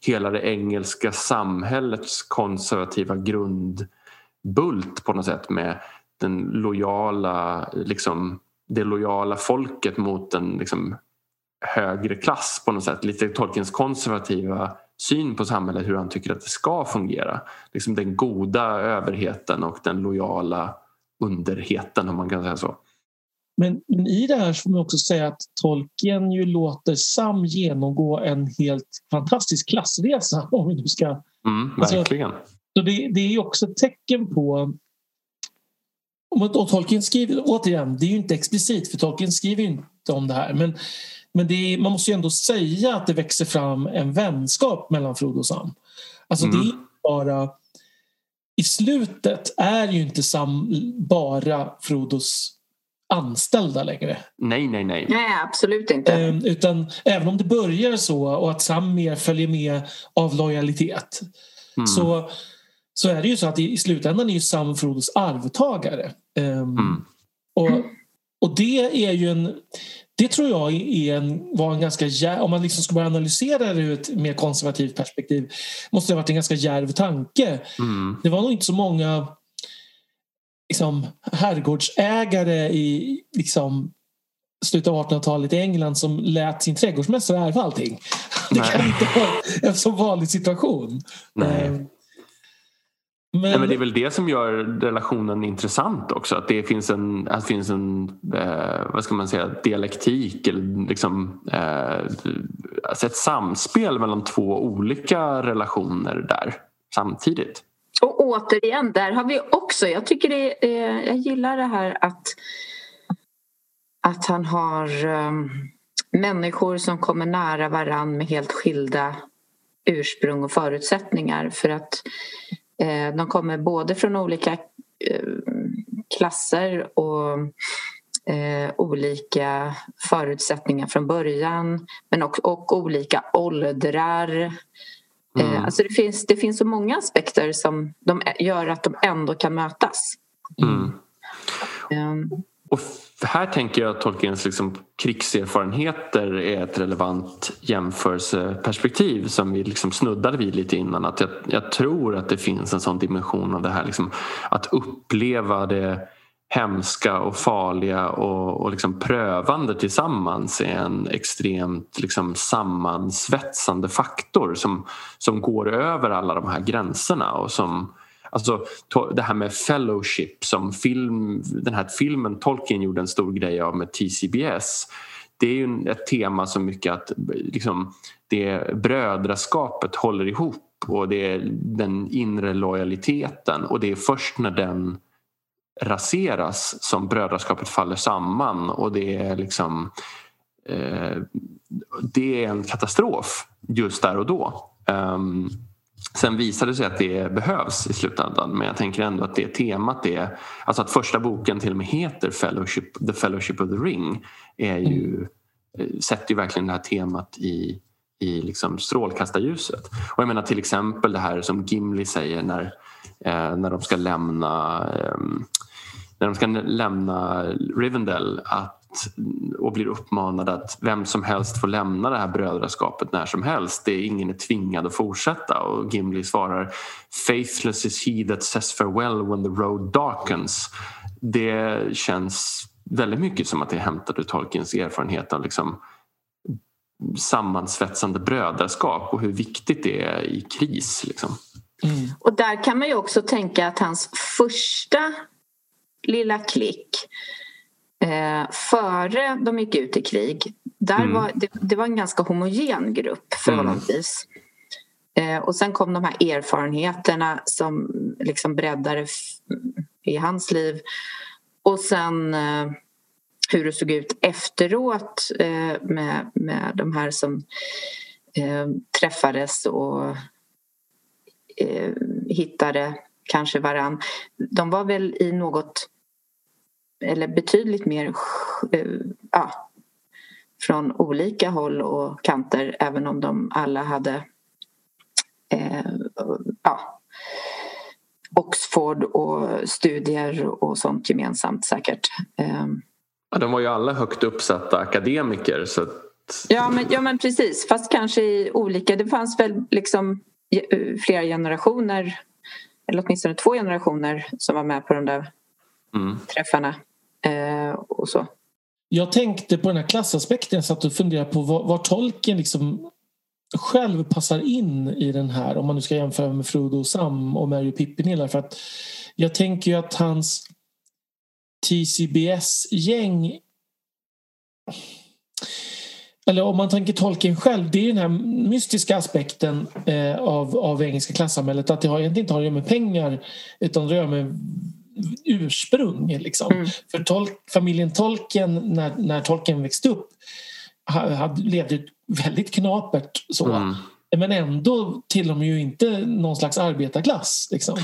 hela det engelska samhällets konservativa grundbult på något sätt med den lojala, liksom, det lojala folket mot en liksom, högre klass på något sätt. Lite Tolkiens konservativa syn på samhället, hur han tycker att det ska fungera. Liksom den goda överheten och den lojala underheten om man kan säga så. Men, men, i det här får man också säga att Tolkien ju låter Sam genomgå en helt fantastisk klassresa om vi nu ska... Mm, verkligen. Alltså, så det, det är också ett tecken på och Tolkien skriver, återigen, det är ju inte explicit för Tolkien skriver inte om det här men men är, man måste ju ändå säga att det växer fram en vänskap mellan Frodo och Sam. Alltså mm. det är bara... I slutet är ju inte Sam bara Frodos anställda längre. Nej, nej, nej. Nej, absolut inte. Eh, utan även om det börjar så och att Sam mer följer med av lojalitet mm. så, så är det ju så att i, slutändan är ju Sam Frodos arvtagare. Eh, mm. och, och det är ju en det tror jag är en, var en ganska djärv, om man liksom ska börja analysera det ur ett mer konservativt perspektiv, måste det ha varit en ganska djärv tanke. Mm. Det var nog inte så många liksom, herrgårdsägare i liksom, slutet av 1800-talet i England som lät sin trädgårdsmästare ärva allting. Det Nej. kan inte vara en så vanlig situation. Nej. Men... Nej, men det är väl det som gör relationen intressant också. Att det finns en, att det finns en eh, vad ska man säga, dialektik eller liksom, eh, alltså ett samspel mellan två olika relationer där samtidigt. Och återigen, där har vi också, jag tycker det är, jag gillar det här att, att han har um, människor som kommer nära varann med helt skilda ursprung och förutsättningar för att Eh, de kommer både från olika eh, klasser och eh, olika förutsättningar från början men också, och olika åldrar. Mm. Alltså det, finns, det finns så många aspekter som de gör att de ändå kan mötas. Mm. Och här tänker jag att Tolkiens liksom krigserfarenheter är ett relevant jämförelseperspektiv som vi liksom snuddade vid lite innan. Att jag, jag tror att det finns en sån dimension av det här liksom, att uppleva det hemska och farliga och, och liksom prövande tillsammans är en extremt liksom sammansvetsande faktor som, som går över alla de här gränserna och som Alltså det här med fellowship som film, den här filmen Tolkien gjorde en stor grej av med TCBS. Det är ju ett tema som mycket att liksom, det brödraskapet håller ihop och det är den inre lojaliteten och det är först när den raseras som brödraskapet faller samman och det är liksom eh, det är en katastrof just där och då. Um, Sen visade det sig att det behövs i slutändan men jag tänker ändå att det temat är, alltså att första boken till och med heter Fellowship, The Fellowship of the Ring är ju, mm. Eh, sätter ju verkligen det här temat i, i liksom strålkastarljuset. Och jag menar till exempel det här som Gimli säger när, eh, när de ska lämna eh, när de ska lämna Rivendell att och blir uppmanad att vem som helst får lämna det här brödraskapet när som helst. Det är ingen är tvingad att fortsätta och Gimli svarar Faithless is he that says farewell when the road darkens. Det känns väldigt mycket som att det är hämtat ur Tolkiens erfarenhet av liksom sammansvetsande brödraskap och hur viktigt det är i kris. Liksom. Mm. Och där kan man ju också tänka att hans första lilla klick eh, före de gick ut i krig där mm. var, det, det, var en ganska homogen grupp förhållandevis. Mm. Eh, och sen kom de här erfarenheterna som liksom breddade i hans liv. Och sen eh, hur det såg ut efteråt eh, med, med de här som eh, träffades och eh, hittade kanske varann. De var väl i något eller betydligt mer eh, ja, från olika håll och kanter även om de alla hade eh, ja, Oxford och studier och sånt gemensamt säkert. Eh, Ja, de var ju alla högt uppsatta akademiker. Så att... ja, men, ja, men precis. Fast kanske i olika... Det fanns väl liksom flera generationer eller åtminstone två generationer som var med på de där mm. träffarna. Eh, och så. Jag tänkte på den här klassaspekten. Jag satt och funderade på var, var tolken liksom själv passar in i den här om man nu ska jämföra med Frodo och Sam och Mary och Pippin. För att jag tänker ju att hans TCBS-gäng eller om man tänker tolken själv, det är den här mystiska aspekten eh, av, av engelska klassamhället att det har egentligen inte har att göra med pengar utan det har med ursprung. Liksom. Mm. För tolk, familjen Tolkien, när, när Tolkien växte upp, hade, levde väldigt knapert. Så. Mm. Men ändå tillhör de ju inte någon slags arbetarklass. Liksom.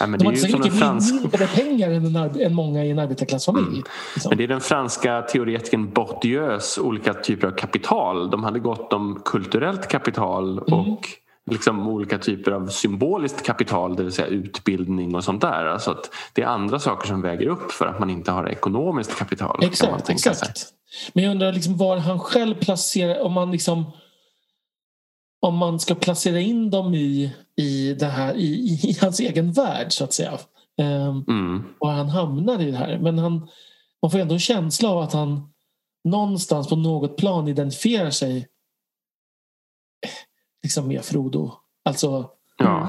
Ja, de har inte så mycket fransk... mindre pengar än, en, än många i en arbetarklassfamilj. Mm. Liksom. Men det är den franska teoretikern Bourdieus olika typer av kapital. De hade gott om kulturellt kapital mm. och liksom olika typer av symboliskt kapital, det vill säga utbildning och sånt där. Alltså att det är andra saker som väger upp för att man inte har ekonomiskt kapital. Exakt. exakt. Men jag undrar liksom var han själv placerar, om man liksom om man ska placera in dem i, i, det här, i, i hans egen värld så att säga. Um, mm. Var han hamnar i det här. Men han, man får ändå en känsla av att han någonstans på något plan identifierar sig liksom med Frodo. Alltså, ja.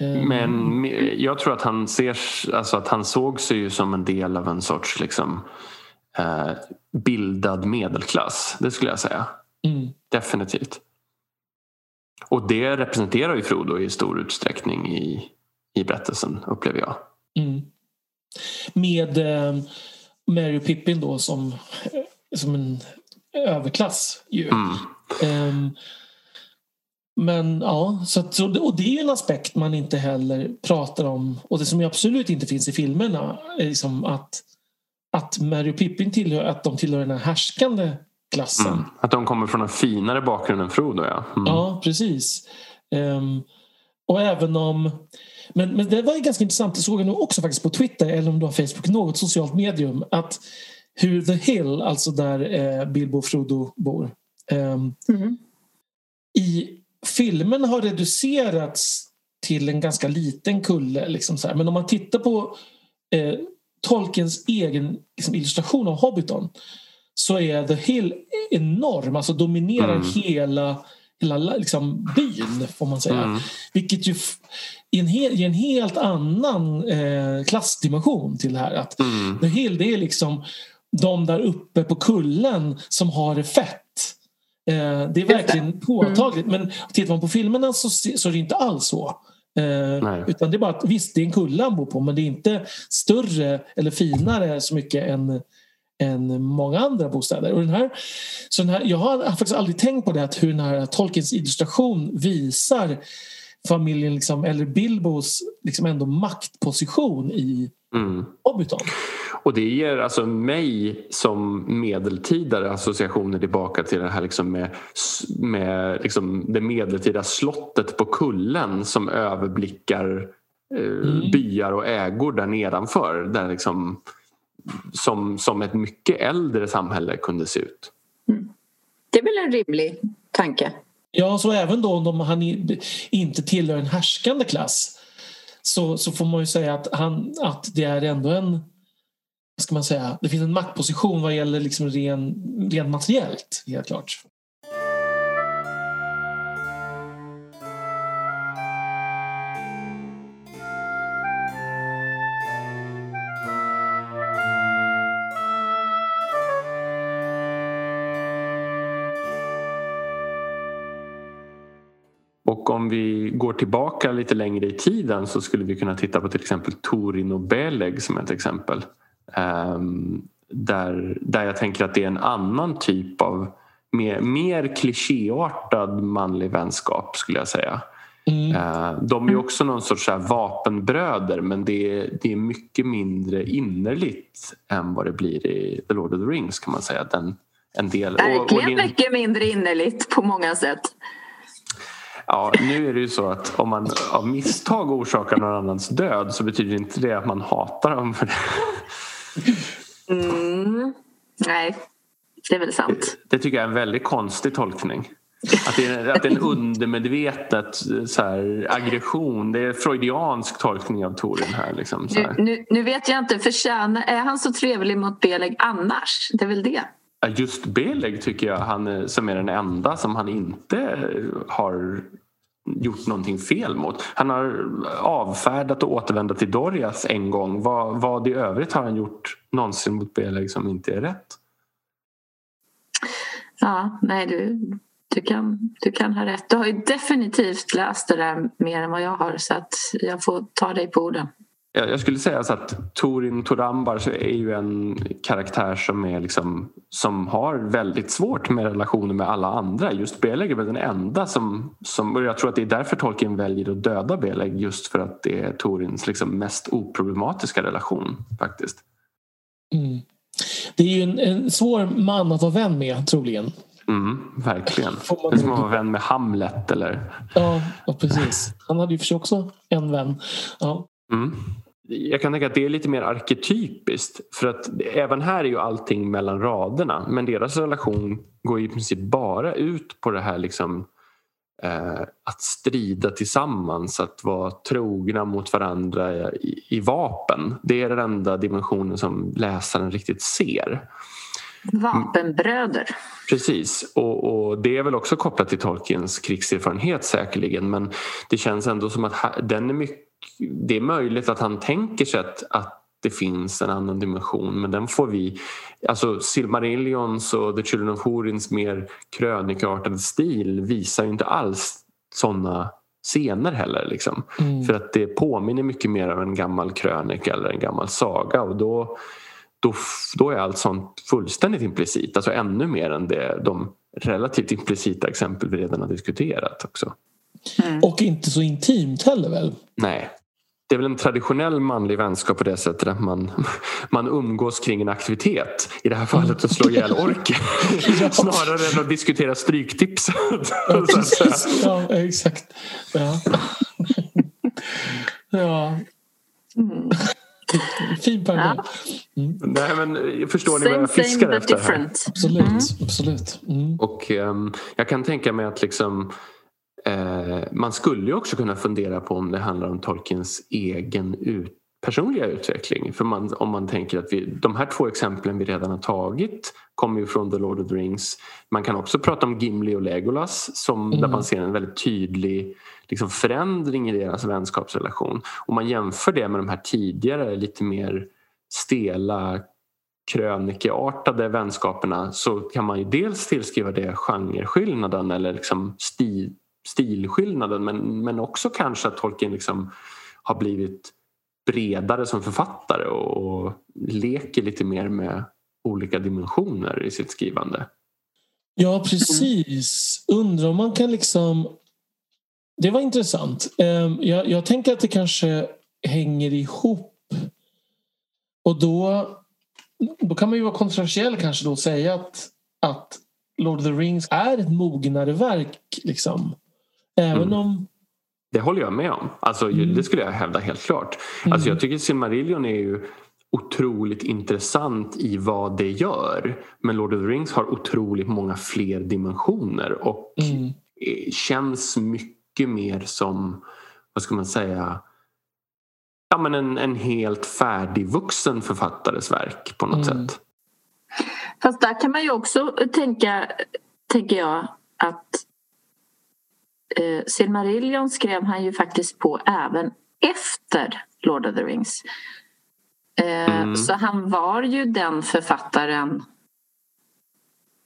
Um, Men jag tror att han ser alltså att han såg sig ju som en del av en sorts liksom, eh, bildad medelklass. Det skulle jag säga. Mm. Definitivt. Och det representerar ju Frodo i stor utsträckning i, i berättelsen upplever jag. Mm. Med eh, Mary Pippin då som, som en överklass ju. Mm. Um, men ja, så att, och det är ju en aspekt man inte heller pratar om och det som absolut inte finns i filmerna är liksom att, att Mary och Pippin tillhör, att de tillhör den här härskande klassen. Mm. Att de kommer från en finare bakgrund än Frodo ja. Mm. Ja precis. Um, och även om men, men det var ju ganska intressant, det såg jag nog också faktiskt på Twitter eller om det var Facebook, något socialt medium att hur The Hill, alltså där eh, Bilbo och Frodo bor um, mm. i filmen har reducerats till en ganska liten kulle. Liksom så här. Men om man tittar på eh, Tolkiens egen liksom, illustration av Hobbiton så är The Hill enorm, alltså dominerar mm. hela, hela liksom, byn får man säga. Mm. Vilket ju ger en, hel, en helt annan eh, klassdimension till det här. Att mm. The Hill det är liksom de där uppe på kullen som har det fett. Eh, det är verkligen mm. påtagligt. Men tittar man på filmerna så, så är det inte alls så. Eh, utan det är bara att visst, det är en kulle han bor på men det är inte större eller finare så mycket än än många andra bostäder. Och den här, så den här, jag har faktiskt aldrig tänkt på det att hur den här Tolkiens illustration visar familjen, liksom, eller Bilbos liksom ändå maktposition i mm. Hobbiton. Och det ger alltså mig som medeltidare associationer tillbaka till det här liksom med, med liksom det medeltida slottet på kullen som överblickar eh, mm. byar och ägor där nedanför. Där liksom som, som ett mycket äldre samhälle kunde se ut. Mm. Det är väl en rimlig tanke? Ja, så även då om han inte tillhör en härskande klass så, så får man ju säga att, han, att det är ändå en ska man säga, det finns en maktposition vad gäller liksom ren, rent materiellt, helt klart. Och om vi går tillbaka lite längre i tiden så skulle vi kunna titta på till exempel Torino Beleg som ett exempel. Um, där, där jag tänker att det är en annan typ av mer, mer klichéartad manlig vänskap skulle jag säga. Mm. Uh, de är också någon sorts så vapenbröder men det är, det är mycket mindre innerligt än vad det blir i The Lord of the Rings kan man säga. Den, en del. Verkligen och, och din... mycket mindre innerligt på många sätt. Ja, nu är det ju så att om man av misstag orsakar någon annans död så betyder inte det att man hatar dem för det. Mm, nej, det är väl sant. Det, tycker jag är en väldigt konstig tolkning. Att det är, att det är en undermedvetet så här, aggression. Det är freudiansk tolkning av Torin här. Liksom, nu, nu, nu, vet jag inte, förtjänar, är han så trevlig mot Beleg annars? Det är väl det. Just Beleg tycker jag han som är den enda som han inte har gjort någonting fel mot. Han har avfärdat och återvänt till Dorias en gång. Vad, vad i övrigt har han gjort någonsin mot Beleg som inte är rätt? Ja, nej du, du, kan, du kan ha rätt. Du har ju definitivt läst det där mer än vad jag har så att jag får ta dig på orden. Jag skulle säga att Torin Torambar är ju en karaktär som, är liksom, som har väldigt svårt med relationer med alla andra. Just Beleg är väl den enda som, som... Och jag tror att det är därför Tolkien väljer att döda Beleg just för att det är Torins liksom mest oproblematiska relation faktiskt. Mm. Det är ju en, en, svår man att vara vän med troligen. Mm, verkligen. Det är som att vara vän med Hamlet eller... Ja, ja precis. Han hade ju för sig också en vän. Ja. Mm jag kan tänka att det är lite mer arketypiskt för att även här är ju allting mellan raderna men deras relation går i princip bara ut på det här liksom eh, att strida tillsammans, att vara trogna mot varandra i, i, vapen. Det är den enda dimensionen som läsaren riktigt ser. Vapenbröder. Precis, och, och, det är väl också kopplat till Tolkiens krigserfarenhet säkerligen men det känns ändå som att den är mycket det är möjligt att han tänker sig att, att det finns en annan dimension men den får vi... Alltså Silmarillions och The Children of Horins mer krönikartade stil visar ju inte alls sådana scener heller. Liksom. Mm. För att det påminner mycket mer om en gammal krönika eller en gammal saga och då, då, då är allt sånt fullständigt implicit. Alltså ännu mer än det, de relativt implicita exempel vi redan har diskuterat också. Mm. Och inte så intimt heller väl? Nej. Det är väl en traditionell manlig vänskap på det sättet att man, man umgås kring en aktivitet. I det här fallet att slå ihjäl orker. Snarare än att diskutera stryktips. Ja, ja exakt. Ja. ja. Mm. Fin parallell. Mm. Nej, men förstår ni vad jag fiskar efter? Här? Absolut. Mm. absolut. Mm. Och um, jag kan tänka mig att liksom Eh, man skulle ju också kunna fundera på om det handlar om Tolkiens egen ut, personliga utveckling. För man, om man tänker att vi, de här två exemplen vi redan har tagit kommer ju från The Lord of the Rings. Man kan också prata om Gimli och Legolas som, mm. där man ser en väldigt tydlig liksom, förändring i deras vänskapsrelation. Om man jämför det med de här tidigare lite mer stela krönikeartade vänskaperna så kan man ju dels tillskriva det genreskillnaden eller liksom stil, stilskillnaden men, men också kanske att Tolkien liksom har blivit bredare som författare och, och leker lite mer med olika dimensioner i sitt skrivande. Ja, precis. Undrar om man kan liksom... Det var intressant. Ehm, jag, jag tänker att det kanske hänger ihop. Och då, då kan man ju vara kontroversiell kanske då och säga att, att Lord of the Rings är ett mognare verk. Liksom. Även mm. om... Det håller jag med om. Alltså, mm. Det skulle jag hävda helt klart. Mm. Alltså, jag tycker Silmarillion är ju otroligt intressant i vad det gör. Men Lord of the Rings har otroligt många fler dimensioner och mm. känns mycket mer som, vad ska man säga, ja, men en, en helt färdigvuxen författares verk på något mm. sätt. Fast där kan man ju också tänka, tänker jag, att eh, Silmarillion skrev han ju faktiskt på även efter Lord of the Rings. Eh, mm. Så han var ju den författaren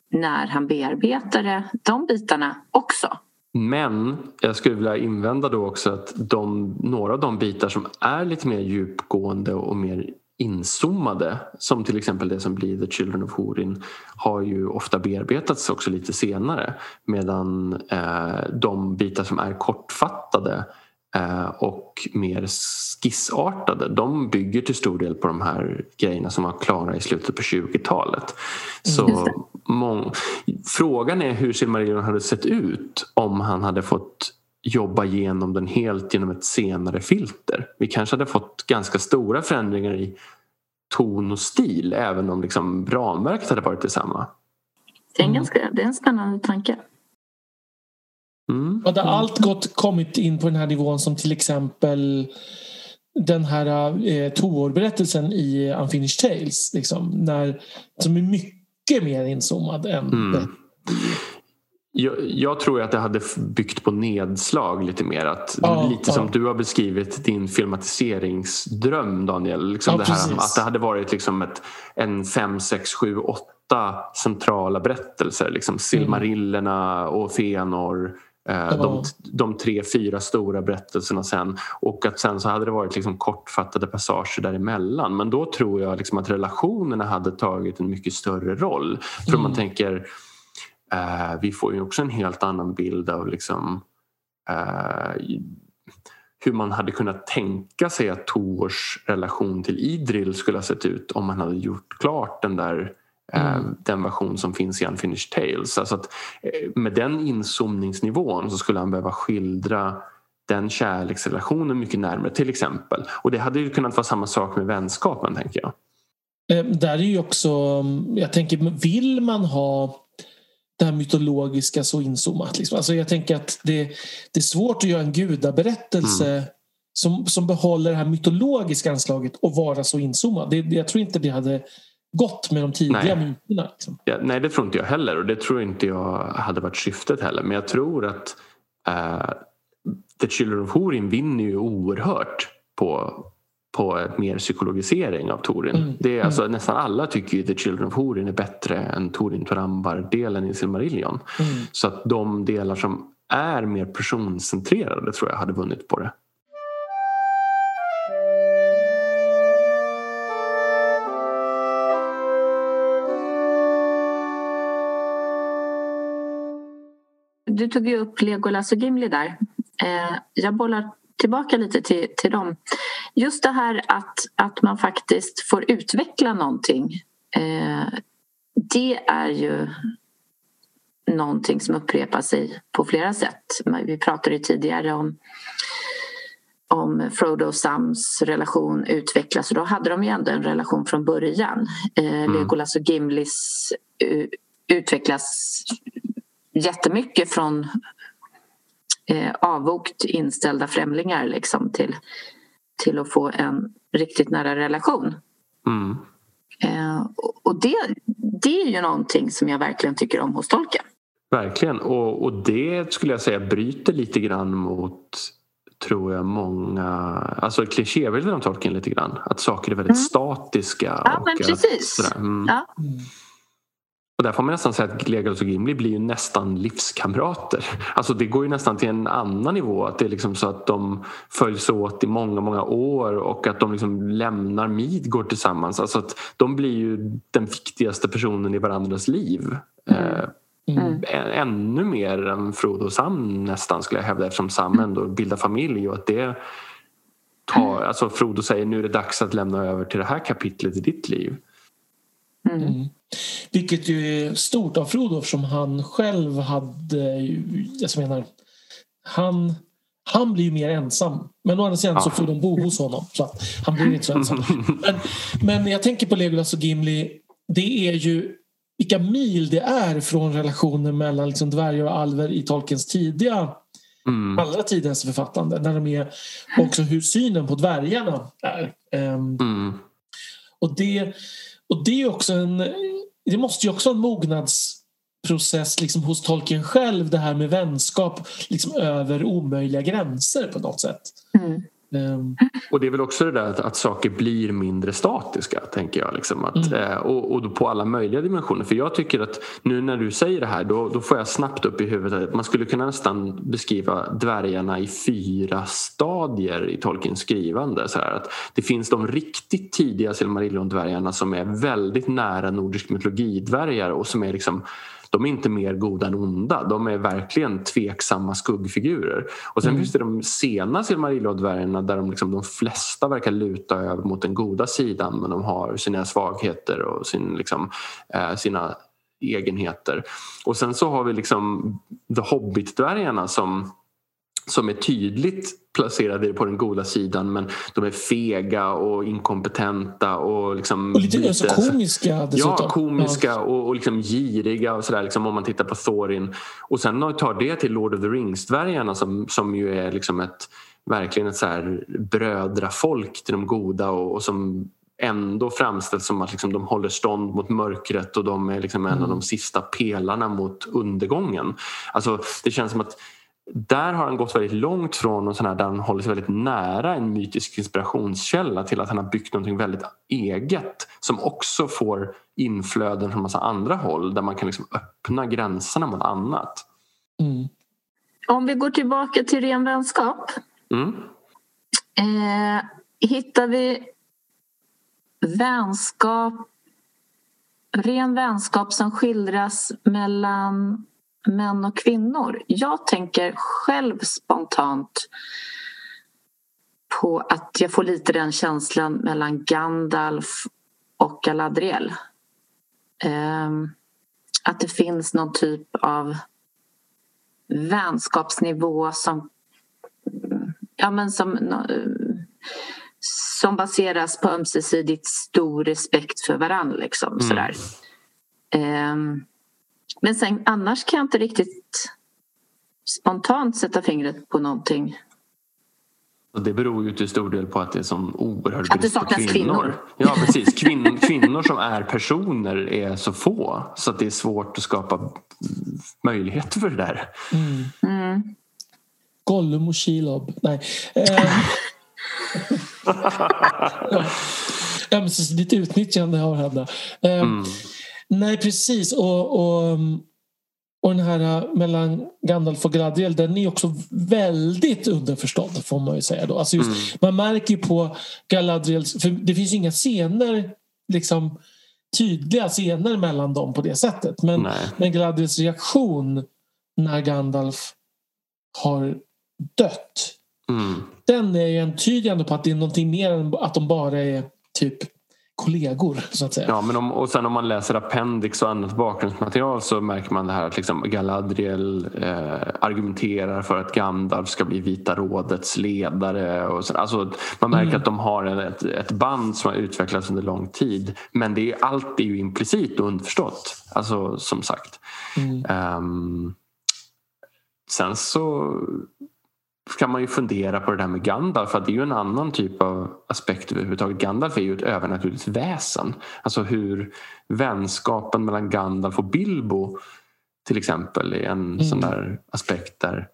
när han bearbetade de bitarna också. Men jag skulle vilja invända då också att de, några av de bitar som är lite mer djupgående och mer inzoomade som till exempel det som blir The Children of Horin har ju ofta bearbetats också lite senare medan eh, de bitar som är kortfattade eh, och mer skissartade de bygger till stor del på de här grejerna som var klara i slutet på 20-talet. Så mång... Frågan är hur Silmarillion hade sett ut om han hade fått jobba igenom den helt genom ett senare filter. Vi kanske hade fått ganska stora förändringar i ton och stil även om liksom ramverket hade varit detsamma. Det är en, ganska, det är en spännande tanke. Mm. Hade allt gått, kommit in på den här nivån som till exempel den här eh, Tor-berättelsen i Unfinished Tales. Liksom, när, som är mycket mer inzoomad än mm. Jag, jag, tror att det hade byggt på nedslag lite mer. Att, ja, lite ja. som du har beskrivit din filmatiseringsdröm Daniel. Liksom ja, det här, att det hade varit liksom ett, en fem, sex, sju, åtta centrala berättelser. Liksom Silmarillerna och Fëanor. Eh, de, de tre, fyra stora berättelserna sen och att sen så hade det varit liksom kortfattade passager däremellan. Men då tror jag liksom att relationerna hade tagit en mycket större roll. För mm. man tänker Eh, vi får ju också en helt annan bild av liksom, eh, hur man hade kunnat tänka sig att Tors relation till Idril skulle ha sett ut om man hade gjort klart den där mm. den version som finns i Unfinished Tales. Alltså att, eh, med den inzoomningsnivån så skulle han behöva skildra den kärleksrelationen mycket närmare till exempel. Och det hade ju kunnat vara samma sak med vänskapen tänker jag. Eh, där är ju också, jag tänker, vill man ha det här mytologiska så inzoomat. Liksom. Alltså jag tänker att det, det är svårt att göra en gudaberättelse mm. som, som behåller det här mytologiska anslaget och vara så inzoomad. Det, jag tror inte det hade gått med de tidiga nej. myterna. Liksom. Ja, nej, det tror inte jag heller och det tror inte jag hade varit syftet heller. Men jag tror att uh, The Children of Horin vinner ju oerhört på på mer psykologisering av Torin. Mm. Det är alltså, mm. Nästan alla tycker ju The Children of Horin är bättre än Torin Torambar-delen i Silmarillion. Mm. Så att de delar som är mer personcentrerade tror jag hade vunnit på det. Du tog ju upp Legolas och Gimli där. Eh, jag bollar tillbaka lite till, till dem. Just det här att, att man faktiskt får utveckla någonting. Eh, det är ju någonting som upprepar sig på flera sätt. Vi pratade tidigare om om Frodo och Sams relation utvecklas och då hade de ju ändå en relation från början. Eh, mm. Legolas och Gimlis utvecklas jättemycket från eh, avvokt inställda främlingar liksom, till, till att få en riktigt nära relation. Mm. Eh, och det, det är ju någonting som jag verkligen tycker om hos tolken. Verkligen, och, och det skulle jag säga bryter lite grann mot tror jag många, alltså klichébilden av Tolkien lite grann. Att saker är väldigt mm. statiska. Ja, men precis. Att, mm. ja. Och där får man nästan säga att Legolas och Gimli blir ju nästan livskamrater. Alltså det går ju nästan till en annan nivå. Att det är liksom så att de följs åt i många, många år och att de liksom lämnar Midgård tillsammans. Alltså att de blir ju den viktigaste personen i varandras liv. Mm. Mm. Ännu mer än Frodo och Sam nästan skulle jag hävda eftersom Sam ändå bildar familj och att det tar, alltså Frodo säger nu är det dags att lämna över till det här kapitlet i ditt liv. Mm. mm. Vilket ju är stort av Frodo eftersom han själv hade... Jag menar, han, han blir ju mer ensam. Men å andra sidan så får de bo hos honom. Så att han blir inte så ensam. Men, men jag tänker på Legolas och Gimli. Det är ju vilka mil det är från relationen mellan liksom dvärgar och alver i Tolkiens tidiga mm. allra tidigaste författande. När de är, också hur synen på dvärgarna är. Um, mm. och, det, och det är också en... Det måste ju också vara en mognadsprocess liksom hos tolken själv det här med vänskap liksom över omöjliga gränser på något sätt. Mm. Um. Och det är väl också det där att, att saker blir mindre statiska, tänker jag. Liksom, att, mm. eh, och, och på alla möjliga dimensioner. För jag tycker att nu när du säger det här då, då får jag snabbt upp i huvudet att man skulle kunna nästan beskriva dvärgarna i fyra stadier i Tolkiens skrivande. Så här, att det finns de riktigt tidiga Silmarillion-dvärgarna som är väldigt nära nordisk mytologi-dvärgar och som är liksom de är inte mer goda än onda. De är verkligen tveksamma skuggfigurer. Och sen mm. finns det de sena Silmarillion-dvärgarna där de, liksom, de flesta verkar luta över mot den goda sidan men de har sina svagheter och sin, liksom, eh, sina egenheter. Och sen så har vi liksom The Hobbit-dvärgarna som som är tydligt placerade på den goda sidan men de är fega och inkompetenta och, liksom och lite, lite komiska dessutom. Ja, komiska ja. och, och liksom giriga och sådär liksom om man tittar på Thorin. Och sen tar det till Lord of the Rings-dvärgarna som, som ju är liksom ett verkligen ett så här brödrafolk till de goda och, och som ändå framställs som att liksom de håller stånd mot mörkret och de är liksom en mm. av de sista pelarna mot undergången. Alltså, det känns som att där har han gått väldigt långt från och sån här, där han håller sig väldigt nära en mytisk inspirationskälla till att han har byggt något väldigt eget som också får inflöden från massa andra håll där man kan liksom öppna gränserna mot annat. Mm. Om vi går tillbaka till ren vänskap. Mm. Eh, hittar vi vänskap, ren vänskap som skildras mellan män och kvinnor. Jag tänker själv spontant på att jag får lite den känslan mellan Gandalf och Galadriel. Um, att det finns någon typ av vänskapsnivå som, ja, men som, som baseras på ömsesidigt stor respekt för varandra. Liksom, mm. sådär. Um, men sen annars kan jag inte riktigt spontant sätta fingret på någonting. Och det beror ju till stor del på att det är sån oerhörd brist på kvinnor. kvinnor. Ja precis, Kvin kvinnor som är personer är så få så att det är svårt att skapa möjligheter för det där. Mm. Mm. Gollum och Shelob. Nej. Eh. Ömsesidigt utnyttjande av henne. Eh. Mm. Nej, precis. Och, och, och den här äh, mellan Gandalf och Galadriel den är också väldigt underförstådd får man ju säga. Då. Alltså just, mm. Man märker ju på Galadriels... För det finns inga scener liksom tydliga scener mellan dem på det sättet. Men, men Galadriels reaktion när Gandalf har dött mm. den är entydigande på att det är någonting mer än att de bara är typ kollegor så att säga. Ja, men om, och sen om man läser appendix och annat bakgrundsmaterial så märker man det här att liksom Galadriel eh, argumenterar för att Gandalf ska bli Vita rådets ledare. Och så, alltså, man märker mm. att de har en, ett, ett, band som har utvecklats under lång tid. Men det är, allt är ju implicit och underförstått. Alltså som sagt. Mm. Um, sen så kan man ju fundera på det där med Gandalf för det är ju en annan typ av aspekt överhuvudtaget. Gandalf är ju ett övernaturligt väsen. Alltså hur vänskapen mellan Gandalf och Bilbo till exempel är en mm. sån där aspekt där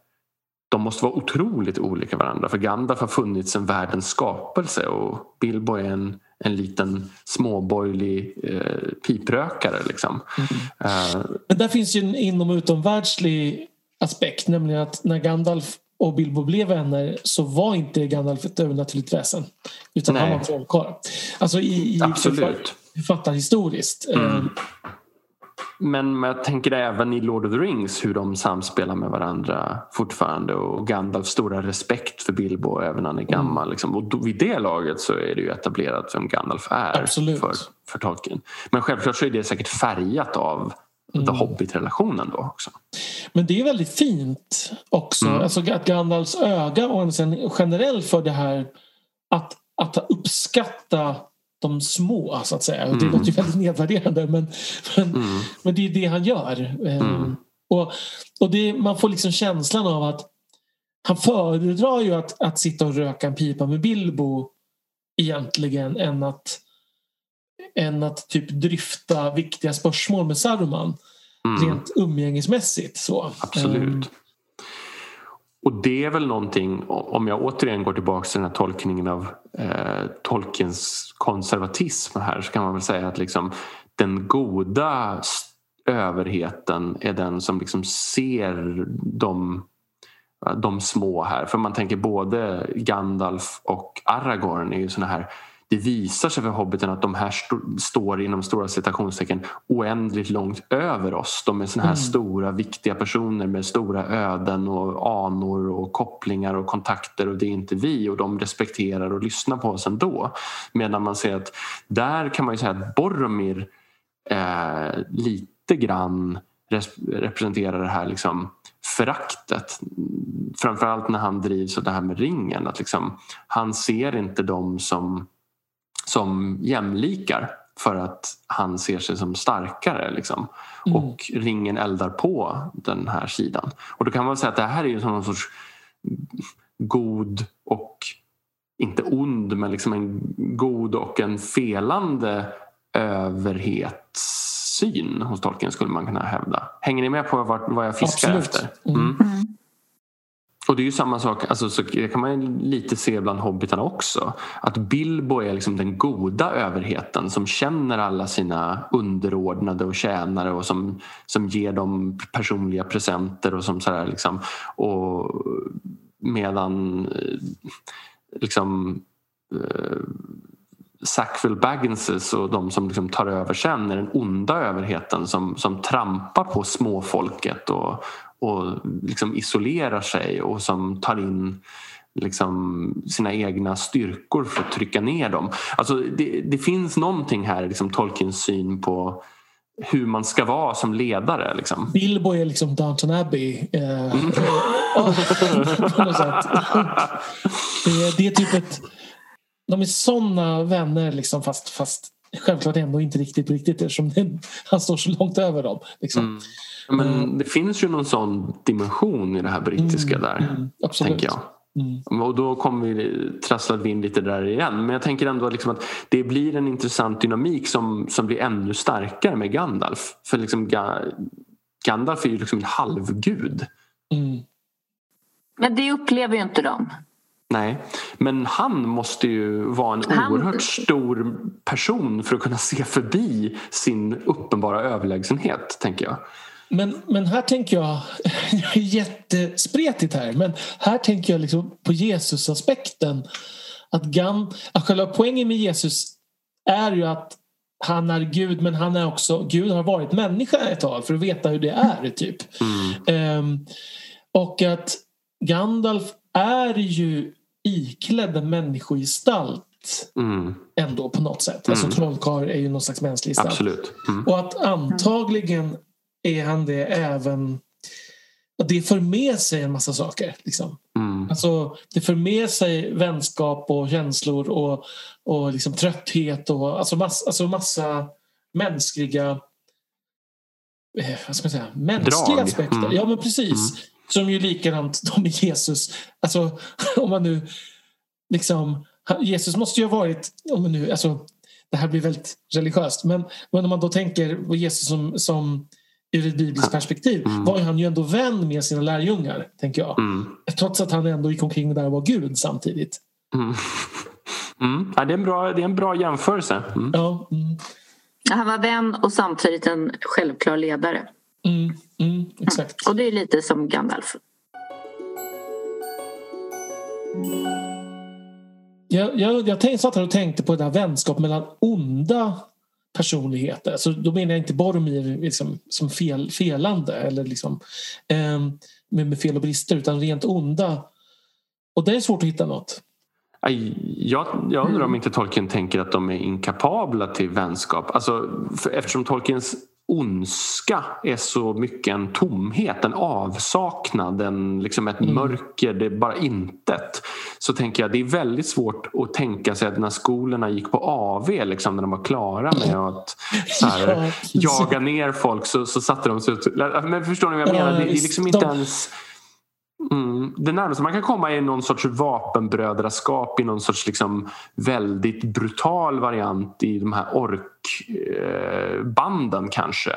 de måste vara otroligt olika varandra för Gandalf har funnits sedan världens skapelse och Bilbo är en, en liten småborgerlig eh, piprökare. Liksom. Mm. Uh, Men där finns ju en inom utomvärldslig aspekt nämligen att när Gandalf och Bilbo blev vänner så var inte Gandalf ett övernaturligt väsen. Utan Nej. han var en trollkarl. Alltså i, i Absolut. författarhistoriskt. Mm. Eh, men jag tänker även i Lord of the Rings hur de samspelar med varandra fortfarande och Gandalfs stora respekt för Bilbo även när han är gammal. Mm. Liksom. Och vid det laget så är det ju etablerat vem Gandalf är för, för Tolkien. Men självklart så är det säkert färgat av mm. The Hobbit-relationen då också. Men det är väldigt fint också. Mm. Alltså att Gandalfs öga och sen generellt för det här att, att uppskatta de små så att säga. Mm. Det låter ju väldigt nedvärderande men, men, mm. men det är det han gör. Mm. Och, och det, man får liksom känslan av att han föredrar ju att, att sitta och röka en pipa med Bilbo egentligen än att, än att typ dryfta viktiga spörsmål med Saruman. Mm. Rent umgängesmässigt. Så. Absolut. Um, och det är väl någonting, om jag återigen går tillbaka till den här tolkningen av eh, Tolkiens konservatism här så kan man väl säga att liksom, den goda överheten är den som liksom ser de, de små här. För man tänker både Gandalf och Aragorn är ju såna här det visar sig för hobbiten att de här st står inom stora citationstecken oändligt långt över oss. De är såna här mm. stora viktiga personer med stora öden och anor och kopplingar och kontakter och det är inte vi och de respekterar och lyssnar på oss ändå. Medan man ser att där kan man ju säga att Boromir eh, lite grann representerar det här liksom föraktet. Framförallt när han drivs av det här med ringen. Att liksom, han ser inte dem som som jämlikar för att han ser sig som starkare. Liksom. Mm. Och ringen eldar på den här sidan. Och då kan man säga att det här är ju någon sorts god och inte ond men liksom en god och en felande överhetssyn hos Tolkien skulle man kunna hävda. Hänger ni med på vad, jag fiskar Absolut. efter? Mm. Mm. Och det är ju samma sak, alltså, så det kan man lite se bland hobbitarna också. Att Bilbo är liksom den goda överheten som känner alla sina underordnade och tjänare och som, som ger dem personliga presenter och som sådär liksom. Och medan eh, liksom eh, Sackville Bagginses och de som liksom tar över sen är den onda överheten som, som trampar på småfolket och, och liksom isolerar sig och som tar in liksom sina egna styrkor för att trycka ner dem. Alltså det, det finns någonting här, liksom Tolkiens syn på hur man ska vara som ledare. Liksom. Bilbo är liksom Downton Abbey. Eh, mm. på något sätt. Det, det, är typ ett... De är såna vänner liksom, fast, fast självklart ändå inte riktigt på riktigt eftersom han står så långt över dem. Liksom. Mm. Men mm. det finns ju någon sån dimension i det här brittiska mm. där. Mm. Tänker jag. Mm. Och då kommer vi, trasslar vi in lite där igen. Men jag tänker ändå liksom att det blir en intressant dynamik som, som blir ännu starkare med Gandalf. För liksom Gandalf är ju liksom en halvgud. Mm. Men det upplever ju inte de. Nej, men han måste ju vara en han... oerhört stor person för att kunna se förbi sin uppenbara överlägsenhet, tänker jag. Men, men här tänker jag, jättespretigt här, men här tänker jag liksom på Jesusaspekten. Att, Gan, att själva poängen med Jesus är ju att han är Gud men han är också, Gud har varit människa ett tag för att veta hur det är typ. Mm. Um, och att Gandalf är ju iklädd människogestalt mm. ändå på något sätt. Alltså mm. trollkarl är ju någon slags mänsklig gestalt. Absolut. Mm. Och att antagligen är han det även... Det för med sig en massa saker. Liksom. Mm. Alltså, det för med sig vänskap och känslor och, och liksom trötthet och alltså, mass, alltså massa mänskliga eh, vad ska man säga, mänskliga Drag. aspekter. Mm. Ja men precis. Mm. Som ju likadant de med Jesus. Alltså om man nu liksom Jesus måste ju ha varit, om man nu, alltså, det här blir väldigt religiöst, men, men om man då tänker på Jesus som, som ur ett bibliskt perspektiv mm. var han ju ändå vän med sina lärjungar, tänker jag. Mm. Trots att han ändå gick omkring där och var Gud samtidigt. Mm. Mm. Ja, det, är en bra, det är en bra jämförelse. Mm. Ja, mm. Han var vän och samtidigt en självklar ledare. Mm, exakt. Och det är lite som Gandalf. Jag, jag, jag tänkte, satt här och tänkte på det här vänskap mellan onda personligheter. Alltså, då menar jag inte Boromir liksom, som fel, felande eller liksom, eh, med, med fel och brister utan rent onda. Och det är svårt att hitta något. Jag, jag undrar om inte Tolkien tänker att de är inkapabla till vänskap. Alltså, eftersom Tolkiens ondska är så mycket en tomhet, en avsaknad, en, liksom ett mm. mörker, det är bara intet. Så tänker jag det är väldigt svort att tänka sig att när skolorna gick på AV, liksom, när de var klara med att här, ja, jaga ner folk så, så satte de sig ut. Men förstår ni vad jag menar? Det är liksom inte ens Mm. Det närmaste man kan komma är någon sorts vapenbrödraskap i någon sorts liksom väldigt brutal variant i de här orkbanden eh, kanske.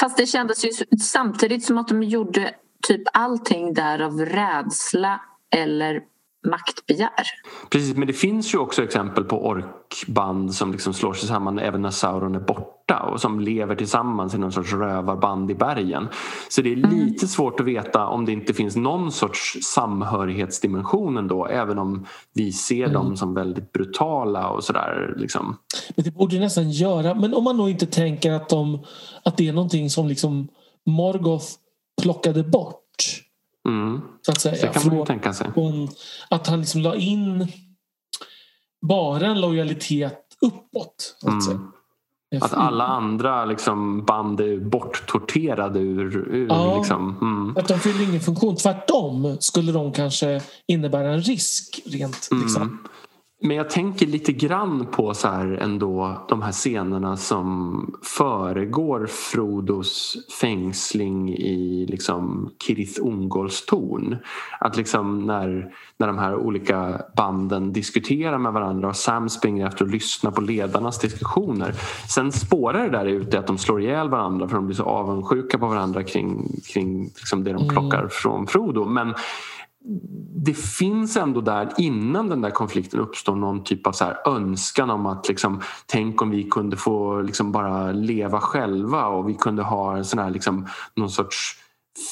Fast det kändes ju samtidigt som att de gjorde typ allting där av rädsla eller maktbegär. Precis, men det finns ju också exempel på orkband som liksom slår sig samman även när Sauron är borta och som lever tillsammans i någon sorts rövarband i bergen. Så det är mm. lite mm. svårt att veta om det inte finns någon sorts samhörighetsdimension ändå även om vi ser mm. dem som väldigt brutala och sådär. Liksom. Men det borde nästan göra, men om man nog inte tänker att, de, att det är någonting som liksom Morgoth plockade bort Mm. Så att säga. Det kan man ju tänka sig. Från, att han liksom la in bara en lojalitet uppåt. Att, mm. att alla andra liksom band är borttorterade ur... ur ja, liksom, mm. Att de fyller ingen funktion. Tvärtom skulle de kanske innebära en risk rent mm. liksom. Men jag tänker lite grann på så här ändå de här scenerna som föregår Frodos fängsling i liksom Kirith Ungolls torn. Att liksom när, när de här olika banden diskuterar med varandra och Sam springer efter att lyssna på ledarnas diskussioner. Sen spårar det där ut att de slår ihjäl varandra för de blir så avundsjuka på varandra kring, kring liksom det de mm. plockar mm. från Frodo. Men det finns ändå där innan den där konflikten uppstår någon typ av så här önskan om att liksom, tänk om vi kunde få liksom bara leva själva och vi kunde ha en sån här liksom, någon sorts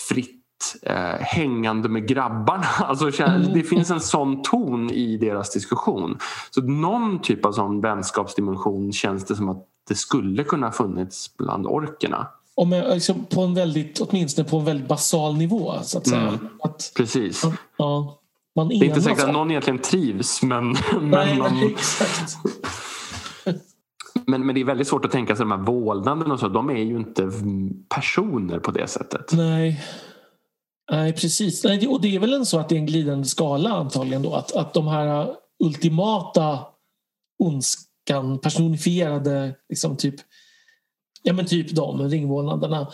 fritt eh, hängande med grabbarna. Alltså, mm. det finns en sån ton i deras diskussion. Så någon typ av sån vänskapsdimension känns det som att det skulle kunna funnits bland orkerna om jag, liksom på en väldigt, åtminstone på en väldigt basal nivå. Så att säga. Mm. Att, Precis. Ja, man det är inte säkert att någon egentligen trivs men, Nej, man, exakt. Men, men det är väldigt svårt att tänka sig de här vålnaden och så. De är ju inte personer på det sättet. Nej, Nej precis. Nej, och det är väl en så att det är en glidande skala antagligen då. Att, att de här ultimata ondskan personifierade liksom typ Ja men typ de ringvålnaderna.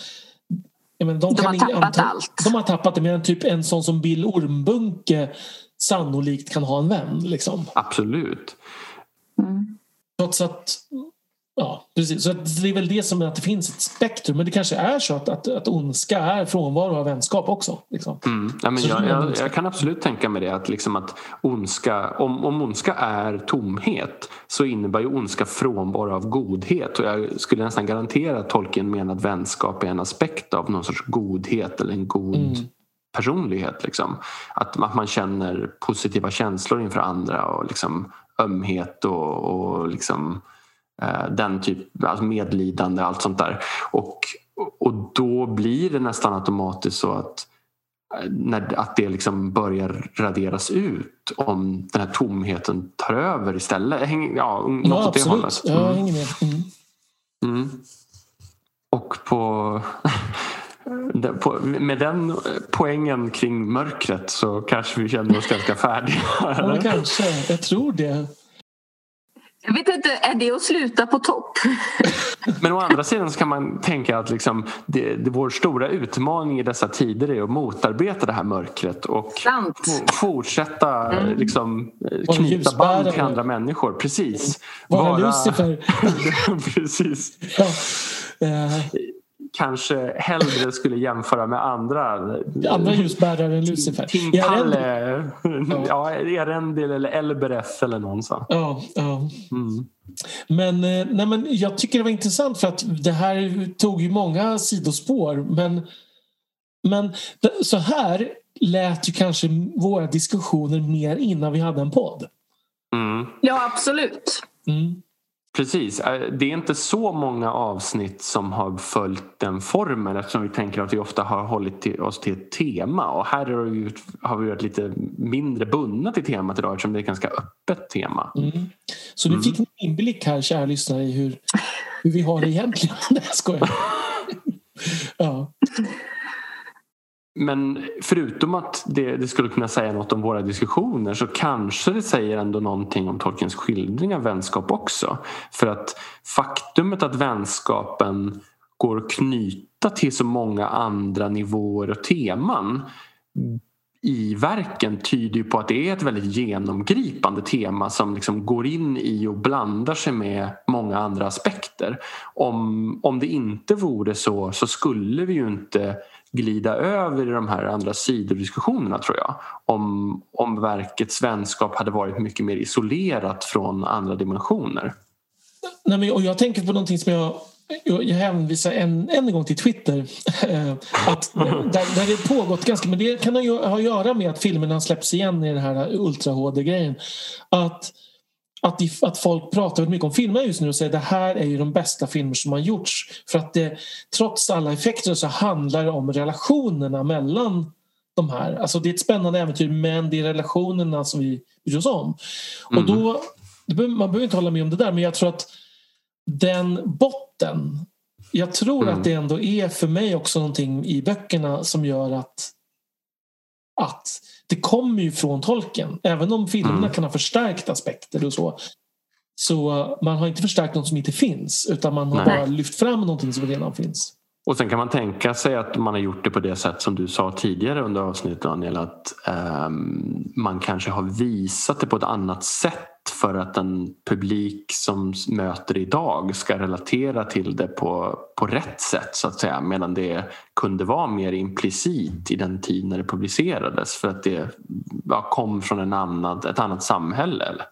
Men de, de har tappat anta, allt. De har tappat det medan typ en sån som Bill Ormbunke sannolikt kan ha en vän. Liksom. Absolut. Mm. Trots att Ja, precis. Så det är väl det som är att det finns ett spektrum. Men det kanske är så att, att, att ondska är frånvaro av vänskap också. Liksom. Mm. Ja, men jag, jag, jag, kan absolut tänka mig det. Att, liksom att ondska, om, om ondska är tomhet så innebär ju ondska frånvaro av godhet. Och jag skulle nästan garantera att Tolkien menar att vänskap är en aspekt av någon sorts godhet eller en god mm. personlighet. Liksom. Att, att man känner positiva känslor inför andra och liksom ömhet och, och liksom den typ, alltså medlidande, allt sånt där. Och, och då blir det nästan automatiskt så att eh, när, att det liksom börjar raderas ut om den här tomheten tar över istället. Häng, ja, något ja, åt det hållet. Mm. Jag hänger med. Mm. Mm. Och på, på, med den poängen kring mörkret så kanske vi känner oss ganska färdiga. Ja, kanske. Jag tror det. Jag vet inte, är det att sluta på topp? Men å andra sidan så kan man tänka att liksom, det, det, vår stora utmaning i dessa tider är att motarbeta det här mörkret och fortsätta mm. liksom, knyta band till andra människor. Precis. Vara, Vara Lucifer. Precis. Ja. Uh kanske hellre skulle jämföra med andra. Andra ljusbärare än Lucifer. Tinkalle, ja, Erendil eller Elbereth eller någon så. Ja, ja. Mm. Men, eh, nej, men jag tycker det var intressant för att det här tog ju många sidospår. Men, men så här lät ju kanske våra diskussioner mer innan vi hade en podd. Mm. Ja, absolut. Mm. Precis. Eh, det är inte så många avsnitt som har följt den formen eftersom vi tänker att vi ofta har hållit oss till ett tema. Och här har vi varit lite mindre bundna till temat idag eftersom det är ett ganska öppet tema. Mm. Så nu mm. fick ni inblick här, kära lyssnare, i hur, hur vi har det egentligen. Nej, jag skojar. ja. Men förutom att det, det, skulle kunna säga något om våra diskussioner så kanske det säger ändå någonting om Tolkiens skildring av vänskap också. För att faktumet att vänskapen går att knyta till så många andra nivåer och teman i verken tyder ju på att det är ett väldigt genomgripande tema som liksom går in i och blandar sig med många andra aspekter. Om, om det inte vore så så skulle vi ju inte glida över i de här andra sidodiskussionerna tror jag. Om, om verkets vänskap hade varit mycket mer isolerat från andra dimensioner. Nej, men, och jag tänker på någonting som jag jag hänvisar än, än en gång till Twitter. Eh, att där, där det pågått ganska, men det kan ha att göra med att filmerna släpps igen i den här Ultra HD-grejen. Att, att, att folk pratar mycket om filmer just nu och säger att det här är ju de bästa filmer som har gjorts. För att det, trots alla effekter så handlar det om relationerna mellan de här. Alltså det är ett spännande äventyr men det är relationerna som vi bryr oss om. Mm. Och då, man behöver inte hålla med om det där men jag tror att den botten jag tror mm. att det ändå är för mig också någonting i böckerna som gör att att det kommer ju från tolken. Även om filmerna mm. kan ha förstärkt aspekter och så. Så man har inte förstärkt något som inte finns utan man har Nej. bara lyft fram någonting som redan finns. Och sen kan man tänka sig att man har gjort det på det sätt som du sa tidigare under avsnittet Daniel att um, man kanske har visat det på ett annat sätt för att en publik som möter idag ska relatera till det på, på rätt sätt så att säga medan det kunde vara mer implicit i den tid när det publicerades för att det ja, kom från en annan, ett annat samhälle. Eller?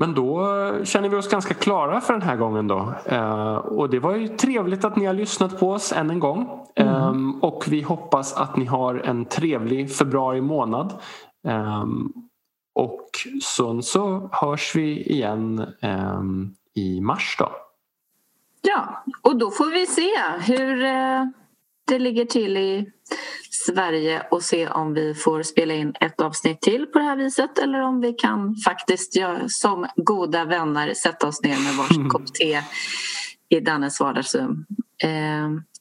Men då känner vi oss ganska klara för den här gången då. Eh, och det var ju trevligt att ni har lyssnat på oss än en gång. Mm. Eh, och vi hoppas att ni har en trevlig februari månad. Eh, och sen så hörs vi igen ehm, i mars då. Ja, och då får vi se hur eh, det ligger till i Sverige och se om vi får spela in ett avsnitt till på det här viset eller om vi kan faktiskt ja, som goda vänner sätta oss ner med varsin mm. kopp te i Dannes vardagsrum. Eh,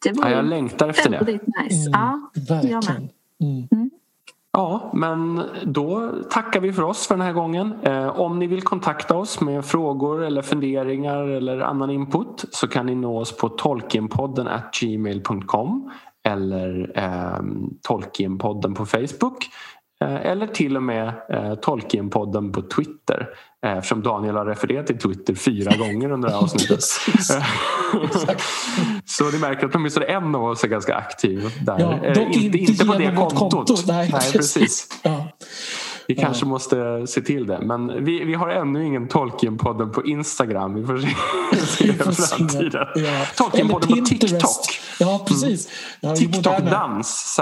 det ja, jag längtar efter det. Nice. Mm, ja, verkligen. Jag med. Mm. Ja, men då tackar vi för oss för den här gången. Eh, om ni vill kontakta oss med frågor eller funderingar eller annan input så kan ni nå oss på tolkienpodden gmail.com eller eh, Tolkienpodden på Facebook eh, eller till och med eh, Tolkienpodden på Twitter eftersom Daniel har refererat till Twitter fyra gånger under det här avsnittet. Så ni märker att åtminstone en av oss är ganska aktiv där. Ja, eh, dock inte, inte på det kontot. Konto. Nej, Nej, precis. Ja. Vi kanske måste se till det. Men vi, vi har ännu ingen Tolkienpodden på Instagram. Vi får se, se i framtiden. Ja. Tolkienpodden på TikTok. Ja, precis. Ja, TikTok-dans.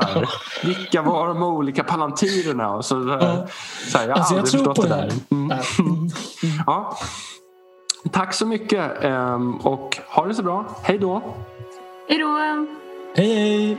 Vilka var de olika palantyrerna? Och så, ja. så här, jag har alltså, aldrig förstått det där. Mm. Mm. ja. Tack så mycket ehm, och ha det så bra. Hej då. Hej då. Hej hej.